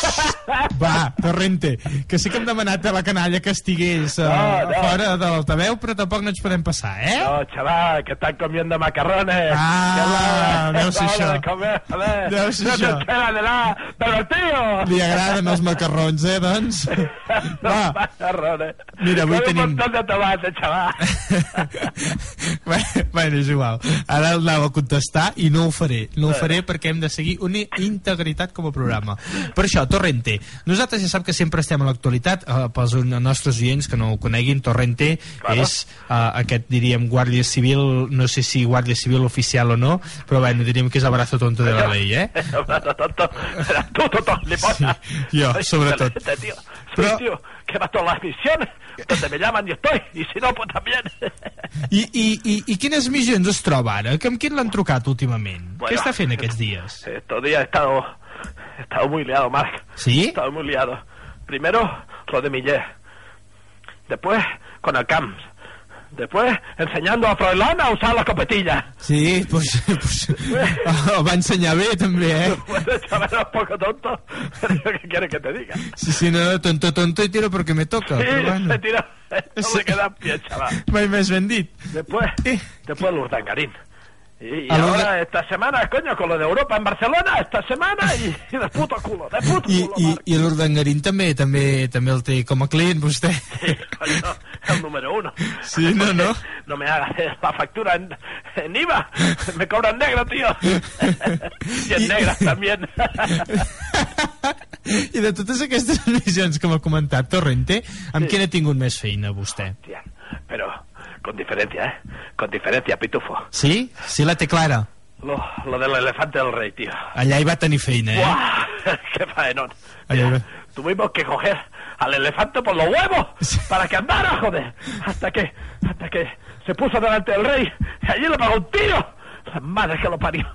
Va, Torrente, que sí que hem demanat a la canalla que estigués uh, No, no. fora de l'altaveu, però tampoc no ens podem passar, eh? No, chaval, que están comiendo macarrones. Ah, la- deu ser la això. de comer, joder. Deu ser no això. de nada, divertido. Li agraden els macarrons, eh, doncs? Va, macarrones. Mira, avui tenim- un de tomate, chaval. Bé, bueno, és igual. Ara el anava a contestar i no ho faré. No ho faré perquè hem de seguir una integritat com a programa. Per això, Torrente. Nosaltres ja sap que sempre estem a l'actualitat. Eh, pels nostres oients que no ho coneguin, Torrente Claro. és eh, aquest, diríem, guàrdia civil, no sé si guàrdia civil oficial o no, però bueno, diríem que és el brazo tonto de la ley, eh? Brazo tonto. Era tú, tonto, lipolla. Sí, yo, Soy sobre que va todas las misiones. Donde me llaman y estoy. Y si no, pues también. I, i, i, I quines missions es troba ara? Que amb qui l'han trucat últimament? Bueno. Què està fent aquests dies? Estos días he estado, he estado muy liado, Marc. ¿Sí? He estado muy liado. Primero, lo de Millet. Después, con el CAMS. Después, enseñando a Froilán a usar la copetilla. Sí, pues, pues el va ensenyar bé també, eh? Bueno, chaval, un poco tonto. Pero ¿Qué quieres que te diga? Sí, sí, no, tonto, tonto y tiro porque me toca. Sí, però bueno. se tira. No Sí. le queda pie, chaval. Mai més ben dit. Después, Eh. después el Urdangarín. Y, ahora esta semana, coño, con lo de Europa en Barcelona, esta semana y, y de puto culo, de puto I, culo, i, Marc. i l'Urdangarín també, també també el té com a client, vostè. Sí, coño, el número uno. Sí, no, no. No me hagas la factura en, en IVA. Me cobran negro, tío. Y en I- negra también. I de totes aquestes missions que m'ha comentat Torrente, amb Sí. quina ha tingut més feina, vostè? Tía, Pero con diferencia, ¿eh? Con diferencia, pitufo. Sí? Sí la té clara? Lo, lo del elefante del rey, tío. Allà hi va tenir feina, eh? ¡Buah! ¡Qué faenón! Ay, ay. Tuvimos que coger al elefante por los huevos para que andara, joder. Hasta que, hasta que se puso delante del rey y allí le pagó un tiro. La madre que lo parió.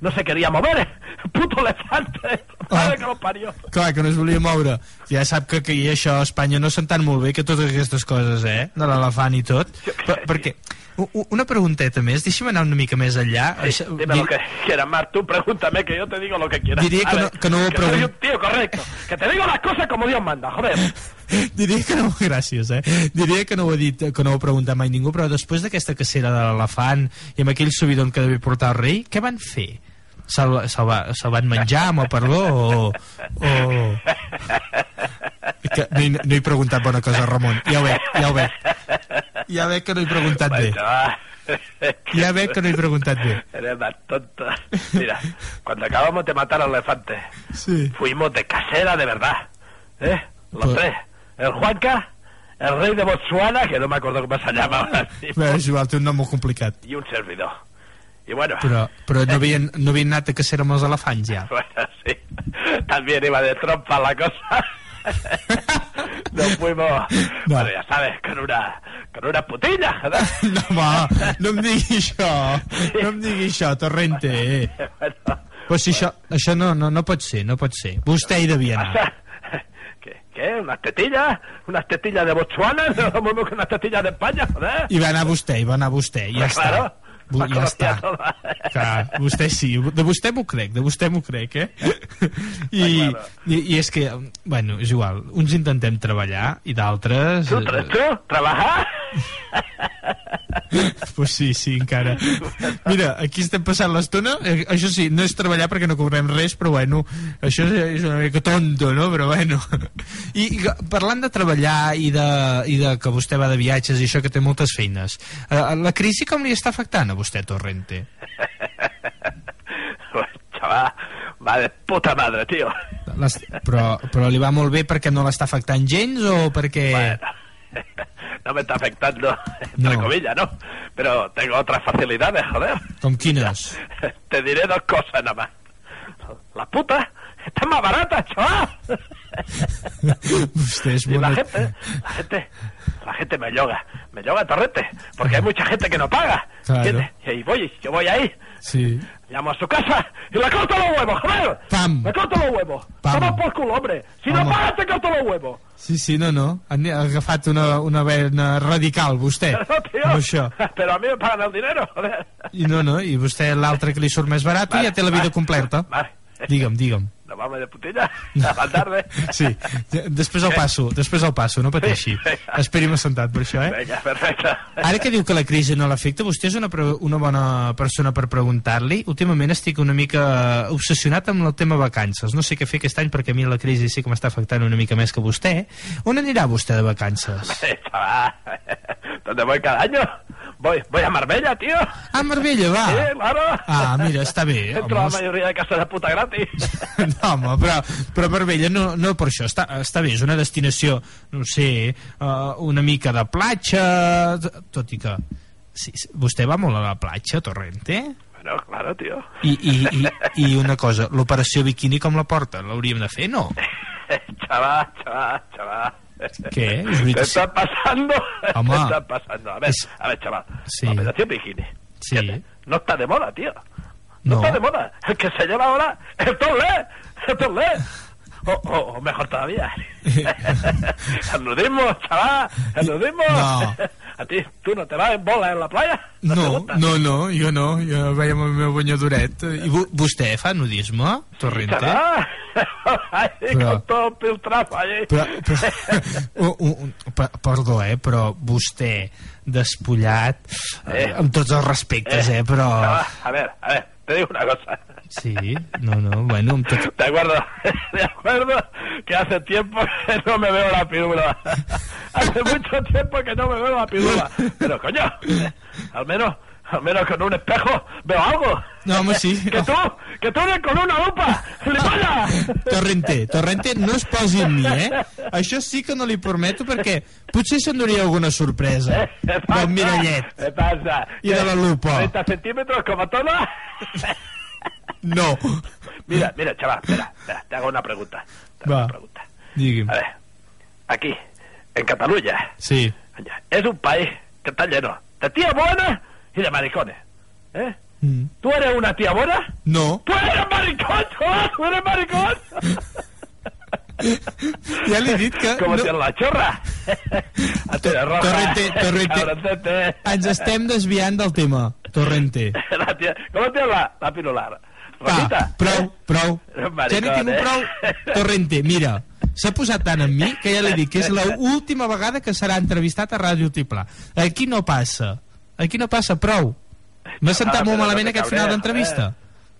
No se quería mover, ¿eh? puto elefante. La madre Ah. que lo parió. Clar, que no es volia moure. Ja sap que, que i això a Espanya no s'entén molt bé que totes aquestes coses, eh? De l'elefant i tot. Per, perquè, una pregunteta més, deixa'm anar una mica més enllà. Sí, Això- dime lo di- que quieras, Mar. Tú pregúntame que yo te digo lo que quieras. Diría que no- que no ho que soy un tío correcto. Que te digo las cosas como Dios manda, joder. Diria que no, gràcies, eh? Diria que no ho ha dit, que no ho preguntat mai ningú, però després d'aquesta cacera de l'elefant i amb aquell subidon que devia portar el rei, què van fer? Se'l se va, se van menjar, amb el perdó, o... o... Que no, he, no he preguntat bona cosa, Ramon. Ja ho veig, ja ho veig. Ja veig que no he preguntat bé. Ja veig que no he preguntat bé. Eres más tonta. Mira, cuando acabamos de matar al elefante, Sí. fuimos de casera de verdad. ¿Eh? Los tres. El Juanca, el rey de Botswana, que no me acuerdo cómo se llama mismo, Bé, és igual, té un nom molt complicat. y un servidor. Y bueno, Però, però no, havien, no havien anat a cacera amb els elefants, ja. bueno, sí. También iba de trompa la cosa. Nos fuimos, No. bueno, ya sabes, con una, con una putilla, ¿verdad? No, home, no em digui això. No em digui això, Torrente. Bueno, Però si això, això no, no, no pot ser, no pot ser. Vostè hi devia anar. ¿Qué? ¿Qué? ¿Unas tetillas? ¿Unas tetillas de Botswana? No lo mismo que unas tetillas de España, joder. Hi va anar vostè, hi va anar vostè, ja Pues claro, està. Las ja està. Clar, vostè sí, de vostè m'ho crec, de vostè m'ho crec, eh? I, Ah, claro. i, I és que, bueno, és igual, uns intentem treballar i d'altres... ¿Tú, eh, tú, tú? ¿Trabajar? pues sí, sí, encara. Mira, aquí estem passant l'estona. Eh, Això sí, no és treballar perquè no cobrem res, però bueno, això és, una mica tonto, no? Però bueno. I, i parlant de treballar i de, i de que vostè va de viatges i això que té moltes feines, eh, la crisi com li està afectant a vostè, Torrente? Chaval, va de puta madre, tío. Les, però, però li va molt bé perquè no l'està afectant gens o perquè... Bueno, no me está afectando, entre No. comillas, ¿no? Pero tengo otras facilidades, joder. Com quines? Te diré dos cosas nada más. La puta está más barata, chaval. Vostè és Y la gente, la gente, la gente me yoga, me yoga torrente, porque hay mucha gente que no paga. Claro. Y ahí voy, yo voy ahí, Sí. llamo a su casa y le corto los huevos, joder. Pam. Le corto los huevos. Pam. Toma por culo, hombre. Si no Home. pagas, te corto los huevos. Sí, sí, no, no. Ha agafat una, una vena radical, vostè. No. Amb això. Pero a mí me pagan el dinero, joder. I no, no, i vostè l'altre que li surt més barat i ja té la vida completa. Vale. Digue'm, digue'm. Nos vamos de putilla a la tarde. Sí, després el passo, després el passo, no pateixi. Vinga. Esperi'm assentat per això, eh? Venga, perfecto. Ara que diu que la crisi no l'afecta, vostè és una, una bona persona per preguntar-li. Últimament estic una mica obsessionat amb el tema vacances. No sé què fer aquest any perquè a mi la crisi sí que m'està afectant una mica més que vostè. On anirà vostè de vacances? Chaval, ¿dónde voy cada año? Voy, voy a Marbella, tío. A Marbella, va! Sí, claro. Ah, mira, està bé. Entro a la home, mayoría de casas de puta gratis. No, home, però, però Marbella no, no per això, està, està bé, és una destinació, no sé, uh, una mica de platja, tot i que... Sí, sí, vostè va molt a la platja, Torrente? Bueno, claro, tío. I, i, i, i una cosa, l'operació biquini com la porta? L'hauríem de fer, no? Chaval, chaval, chaval. ¿Qué? Es ¿Qué veritat. está pasando? ¿Qué está pasando? A ver, Es- a ver, chaval. Sí. Operación bikini. Sí. Fíjate, No está de moda, tío. No, No. está de moda. El que se lleva ahora es el topless. El topless. O, o, o mejor todavía. el nudismo, chaval. El nudismo. No. A ti, tú no te vas en bola en la playa. No, No, no, no, jo no, jo veia amb el meu banyadoret. I vo- vostè fa nudisme, Torrente? Ahí, Però- con todo el piltrafa ahí. Però, però, un, un, per- perdó, eh, però vostè despullat, eh, Eh. amb tots els respectes, eh, però... Chaval, a ver, a ver, te digo una cosa. Sí, no, no, bueno. De acuerdo, de acuerdo que hace tiempo que no me veo la pirula. Hace mucho tiempo que no me veo la pirula. Pero coño, al menos, al menos con un espejo veo algo. No, home, sí. Que tú, que tú eres con una lupa, ¡Gilipollas! Torrente, Torrente, no es posi en mi, eh? Això sí que no li prometo perquè potser s'enduria alguna sorpresa ¿Qué pasa? del mirallet. ¿Qué pasa? Y de la lupa. 30 centímetros como toda. No. Mira, mira, chaval, espera, espera, te hago una pregunta. Te hago Va. una pregunta. A ver, aquí, en Cataluña, Sí. Es un país que está lleno de tías buenas y de maricones. ¿Eh? Mm. ¿Tú eres una tía buena? No. ¡Tú eres maricón! chaval! ¡Tú eres maricón! Ja li he dit que... Como no- la chorra. A de roja. Torrente, Torrente. Ens estem desviant del tema, Torrente. La tía- ¿Cómo tienes la, la pirular? Va, Rosita. prou, prou. Eres Ja n'hi maricón, tinc eh? prou. Torrente, mira, s'ha posat tant en mi que ja li dic que és l'última vegada que serà entrevistat a Ràdio Tiplà. Aquí no passa. Aquí no passa, prou. M'ha sentat Ah, molt no malament te aquest final d'entrevista.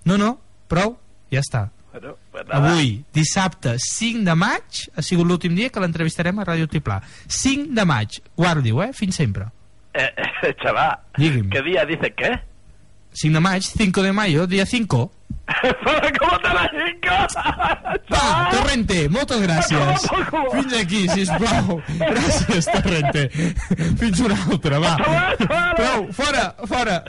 No, no, prou, ja està. Bueno, nada. Avui, dissabte 5 de maig, ha sigut l'últim dia que l'entrevistarem a Ràdio Tiplà. 5 de maig, guardi-ho, eh? Fins sempre. Eh, eh, chaval, Digui'm. ¿qué día dice qué? 5 de maig, 5 de mayo, dia 5. ¿Cómo te la? Va, Torrente, moltes gràcies. Fins aquí, sisplau. Gràcies, Torrente. Fins una altra, va. Prou, fora, fora.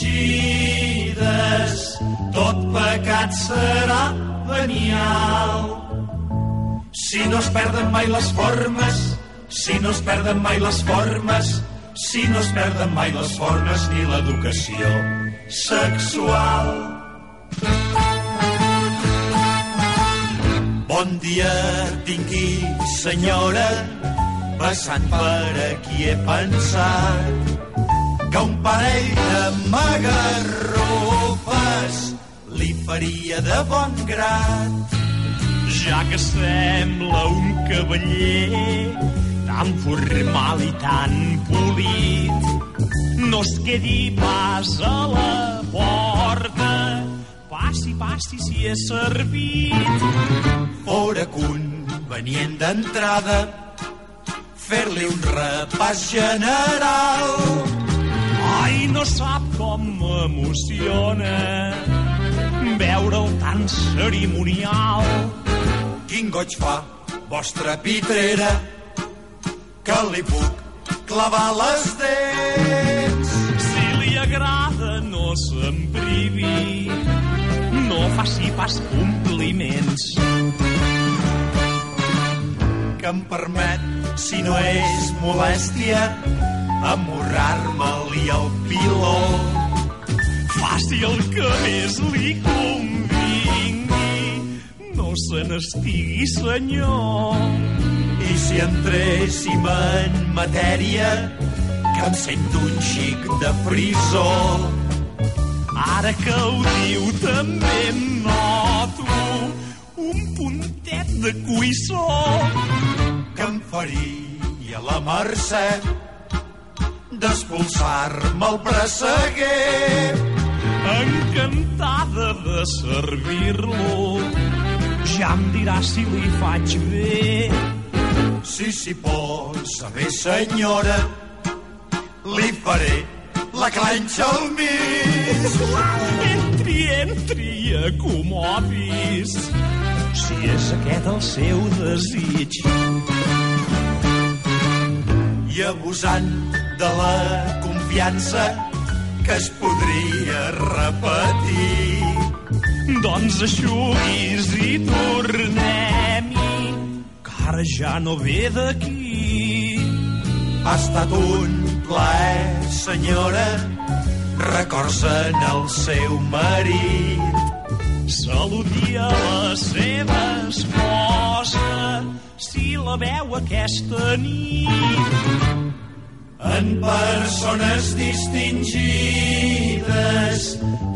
afligides, tot pecat serà venial. Si no es perden mai les formes, si no es perden mai les formes, si no es perden mai les formes ni l'educació sexual. Bon dia tingui, senyora, passant per aquí he pensat que un parell de magarrofes li faria de bon grat. Ja que sembla un cavaller tan formal i tan polit, no es quedi pas a la porta, passi, passi si és servit. Fora convenient d'entrada fer-li un repàs general. Ai, no sap com m'emociona veure'l tan cerimonial. Quin goig fa vostra pitrera que li puc clavar les dents. Si li agrada, no se'n privi, no faci pas compliments. Que em permet, si no és molèstia, amorrar-me-li el piló. Faci el que més li convingui, no se n'estigui, senyor. I si entréssim en matèria, que em sento un xic de frisó. Ara que ho diu també noto un puntet de cuissó que em faria la mercè d'expulsar-me el presseguer. Encantada de servir-lo, ja em dirà si li faig bé. Si s'hi posa bé, senyora, li faré la clanxa al mig. Entri, entri, acomodis, si és aquest el seu desig. I abusant de la confiança que es podria repetir. Doncs aixuguis i tornem-hi, que ara ja no ve d'aquí. Ha estat un plaer, senyora, records en el seu marit. Saludi a la seva esposa, si la veu aquesta nit. En persones distingides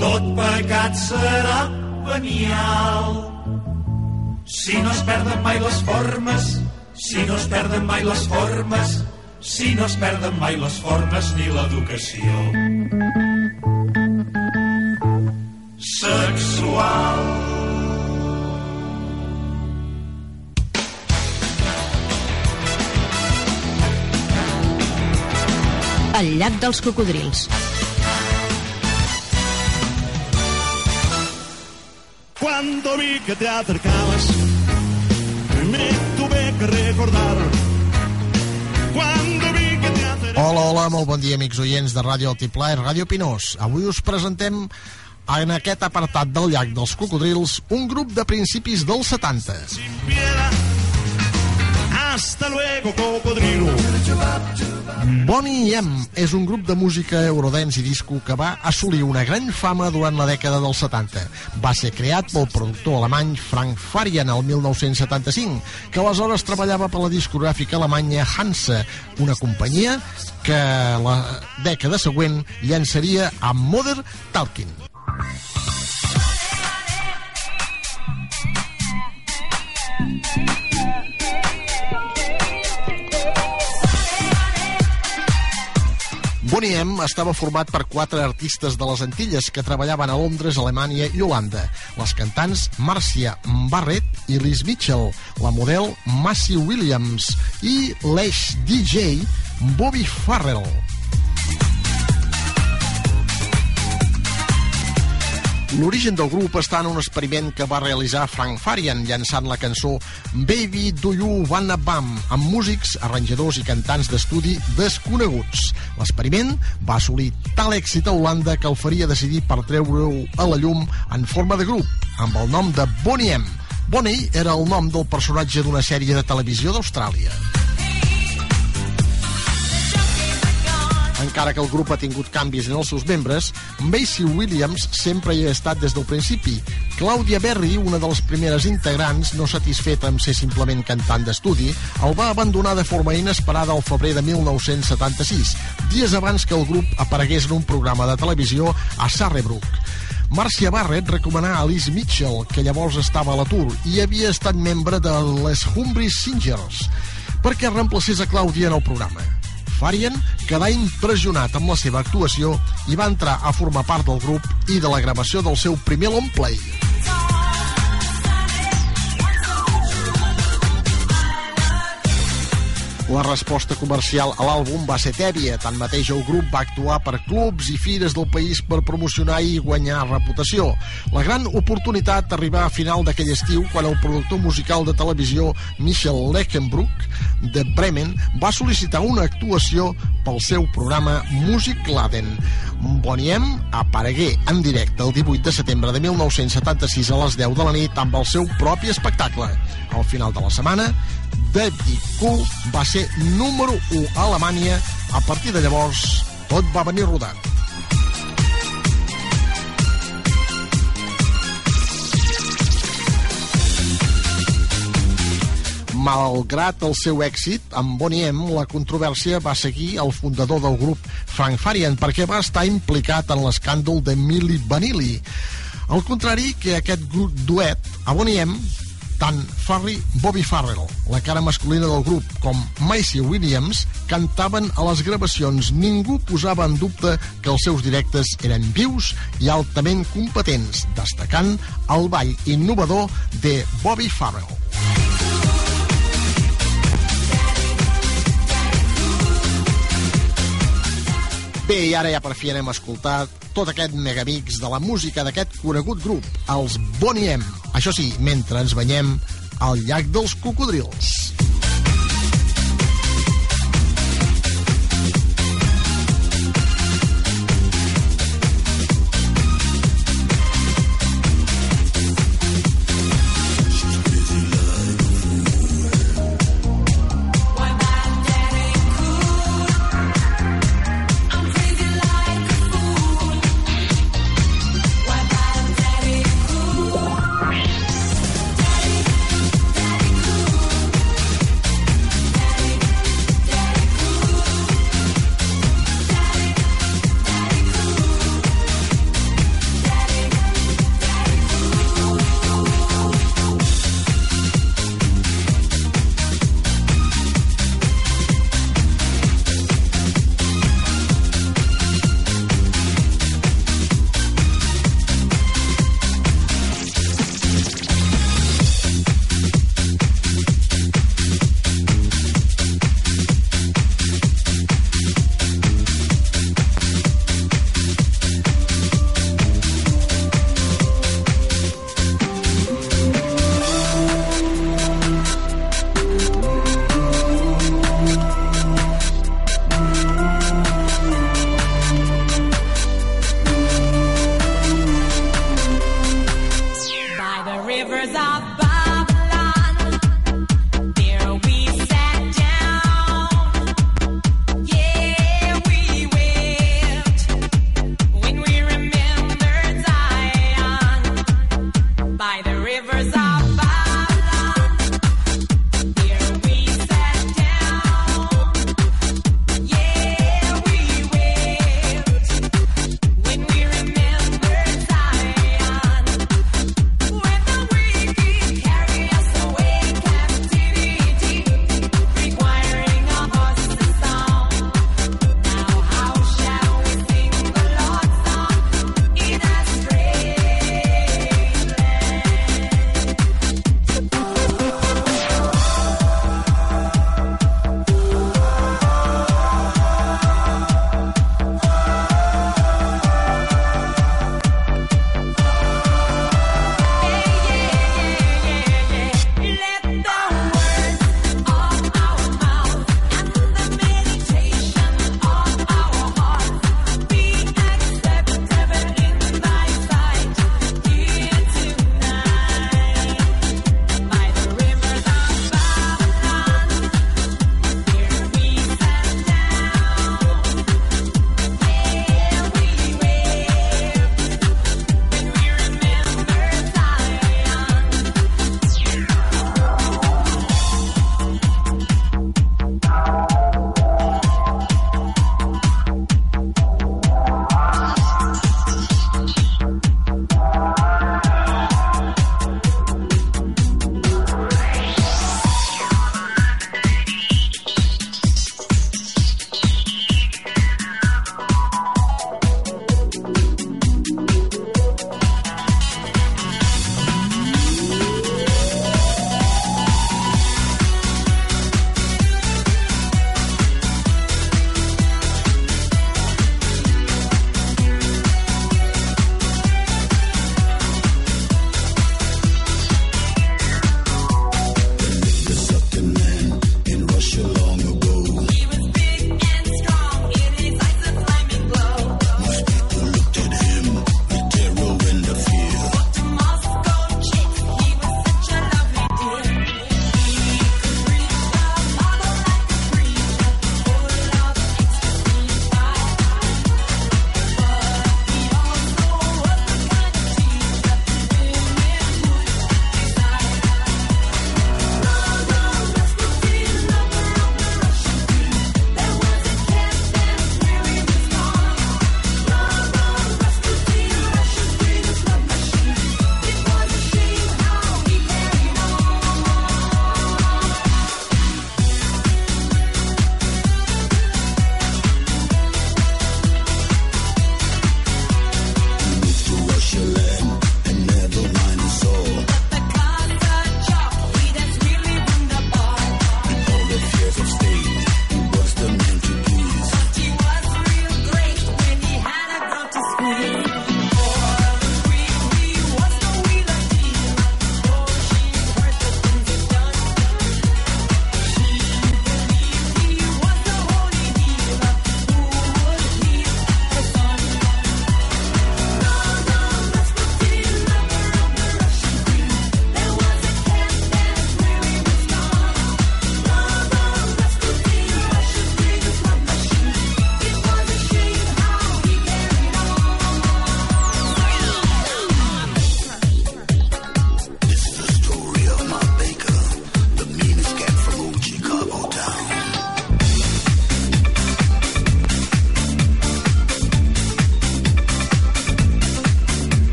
tot pecat serà venial. Si no es perden mai les formes si no es perden mai les formes si no es perden mai les formes ni l'educació. Sexual El llac dels cocodrils. Cuando vi que te acercabas, me tuve que recordar. Cuando vi que te acercabas. Hola, hola, molt bon dia, amics oients de Ràdio Altiplà i Ràdio Pinós. Avui us presentem en aquest apartat del llac dels cocodrils un grup de principis dels 70. Piedad. Hasta luego, cocodrilo. Bonnie M és un grup de música eurodance i disco que va assolir una gran fama durant la dècada dels 70. Va ser creat pel productor alemany Frank Farian el 1975, que aleshores treballava per la discogràfica alemanya Hansa, una companyia que la dècada següent llançaria a Mother Talking. Bonnie M estava format per quatre artistes de les Antilles que treballaven a Londres, Alemanya i Holanda. Les cantants Marcia Barrett i Liz Mitchell, la model Massey Williams i l'eix DJ Bobby Farrell. L'origen del grup està en un experiment que va realitzar Frank Farian llançant la cançó Baby Do You Wanna Bam amb músics, arranjadors i cantants d'estudi desconeguts. L'experiment va assolir tal èxit a Holanda que el faria decidir per treure-ho a la llum en forma de grup, amb el nom de Bonnie M. Bonnie era el nom del personatge d'una sèrie de televisió d'Austràlia. Encara que el grup ha tingut canvis en els seus membres, Macy Williams sempre hi ha estat des del principi. Claudia Berry, una de les primeres integrants, no satisfeta amb ser simplement cantant d'estudi, el va abandonar de forma inesperada al febrer de 1976, dies abans que el grup aparegués en un programa de televisió a Sarrebrook. Marcia Barrett recomanà a Liz Mitchell, que llavors estava a l'atur i havia estat membre de les Humbry Singers, perquè reemplacés a Clàudia en el programa. Farian quedà impressionat amb la seva actuació i va entrar a formar part del grup i de la gravació del seu primer long play. La resposta comercial a l'àlbum va ser tèbia, tanmateix el grup va actuar per clubs i fires del país per promocionar i guanyar reputació. La gran oportunitat arribà a final d'aquell estiu quan el productor musical de televisió Michel Leckenbrook de Bremen va sol·licitar una actuació pel seu programa Music Laden. Boniem aparegué en directe el 18 de setembre de 1976 a les 10 de la nit amb el seu propi espectacle. Al final de la setmana, Daddy Cool va ser número 1 a Alemanya. A partir de llavors, tot va venir rodat. Malgrat el seu èxit, amb Bonnie M, la controvèrsia va seguir el fundador del grup, Frank Farian, perquè va estar implicat en l'escàndol de Milli Vanilli. Al contrari que aquest grup duet, a Bonnie M, tant Farry Bobby Farrell, la cara masculina del grup, com Macy Williams cantaven a les gravacions. Ningú posava en dubte que els seus directes eren vius i altament competents, destacant el ball innovador de Bobby Farrell. Bé, i ara ja per fi anem a escoltar tot aquest megamix de la música d'aquest conegut grup, els Boniem. Això sí, mentre ens banyem al llac dels cocodrils.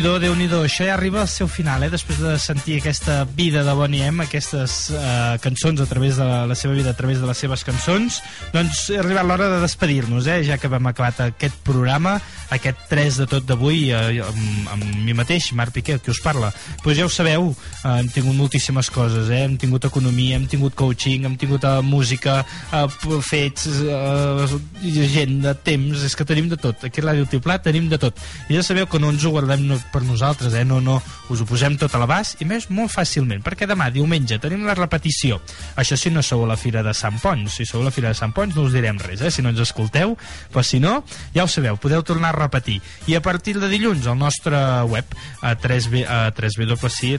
Déu-n'hi-do, déu nhi Això ja arriba al seu final, eh? Després de sentir aquesta vida de Bonnie M, aquestes eh, cançons a través de la, la seva vida, a través de les seves cançons, doncs ha arribat l'hora de despedir-nos, eh? Ja que hem acabat aquest programa, aquest 3 de tot d'avui, eh, amb, amb mi mateix, Marc Piqué, que us parla. Doncs pues ja ho sabeu, eh, hem tingut moltíssimes coses, eh? Hem tingut economia, hem tingut coaching, hem tingut eh, música, eh, fets, eh, agenda, temps, és que tenim de tot. Aquí a Ràdio Tiplà tenim de tot. I ja sabeu que no ens ho guardem per nosaltres, eh? no, no, us ho posem tot a l'abast i més molt fàcilment, perquè demà, diumenge, tenim la repetició. Això si no sou a la Fira de Sant Pons, si sou a la Fira de Sant Pons no us direm res, eh? si no ens escolteu, però si no, ja ho sabeu, podeu tornar a repetir. I a partir de dilluns, al nostre web, a 3B, a 3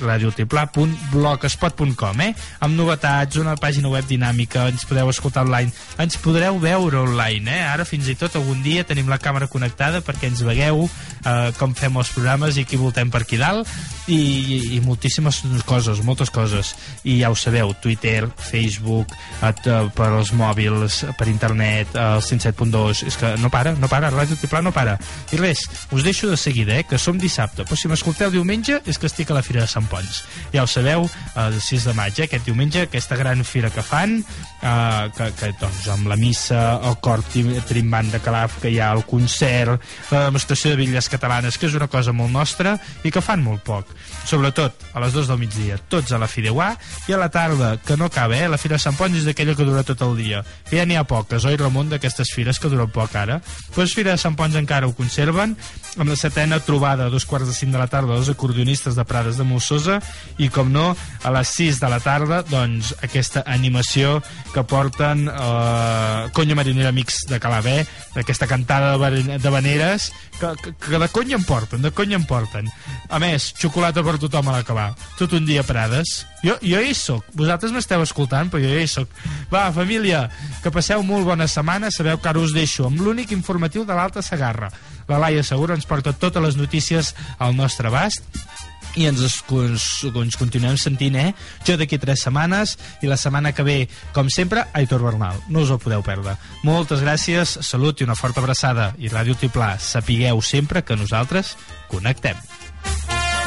radiotiplà.blogspot.com, eh? amb novetats, una pàgina web dinàmica, ens podeu escoltar online, ens podreu veure online, eh? ara fins i tot algun dia tenim la càmera connectada perquè ens vegueu eh, com fem els programes i qui voltem per aquí dalt i, i, moltíssimes coses, moltes coses. I ja ho sabeu, Twitter, Facebook et, eh, per als mòbils per internet, eh, el 107.2 és que no para, no para, Ràdio Tiplà no para. I res, us deixo de seguida eh, que som dissabte, però si m'escolteu diumenge és que estic a la Fira de Sant Pons ja ho sabeu, eh, el 6 de maig eh, aquest diumenge, aquesta gran fira que fan eh, que, que doncs amb la missa el cor trimbant de Calaf que hi ha el concert, la demostració de bitlles catalanes, que és una cosa molt nostra i que fan molt poc, sobretot a les 2 del migdia, tots a la Fideuà i a la tarda, que no acaba, eh? la Fira Sant Pons és d'aquella que dura tot el dia que ja n'hi ha poques, oi Ramon, d'aquestes fires que duren poc ara, doncs Fira de Sant Pons encara ho conserven, amb la setena trobada a dos quarts de cinc de la tarda dels acordionistes de Prades de Molsosa i com no, a les 6 de la tarda doncs aquesta animació que porten eh, Conya Marinera Amics de Calaver aquesta cantada de, de veneres que, que, que de conya en porten de conya en porten a més, xocolata per tothom a l'acabar tot un dia Prades jo, jo hi sóc, vosaltres m'esteu escoltant però jo hi sóc va, família, que passeu molt bona setmana sabeu que ara us deixo amb l'únic informatiu de l'Alta Sagarra la Laia Segura ens porta totes les notícies al nostre abast i ens, ens, ens continuem sentint, eh? Jo d'aquí tres setmanes i la setmana que ve, com sempre, Aitor Bernal. No us ho podeu perdre. Moltes gràcies, salut i una forta abraçada. I Ràdio Tiplà, sapigueu sempre que nosaltres connectem.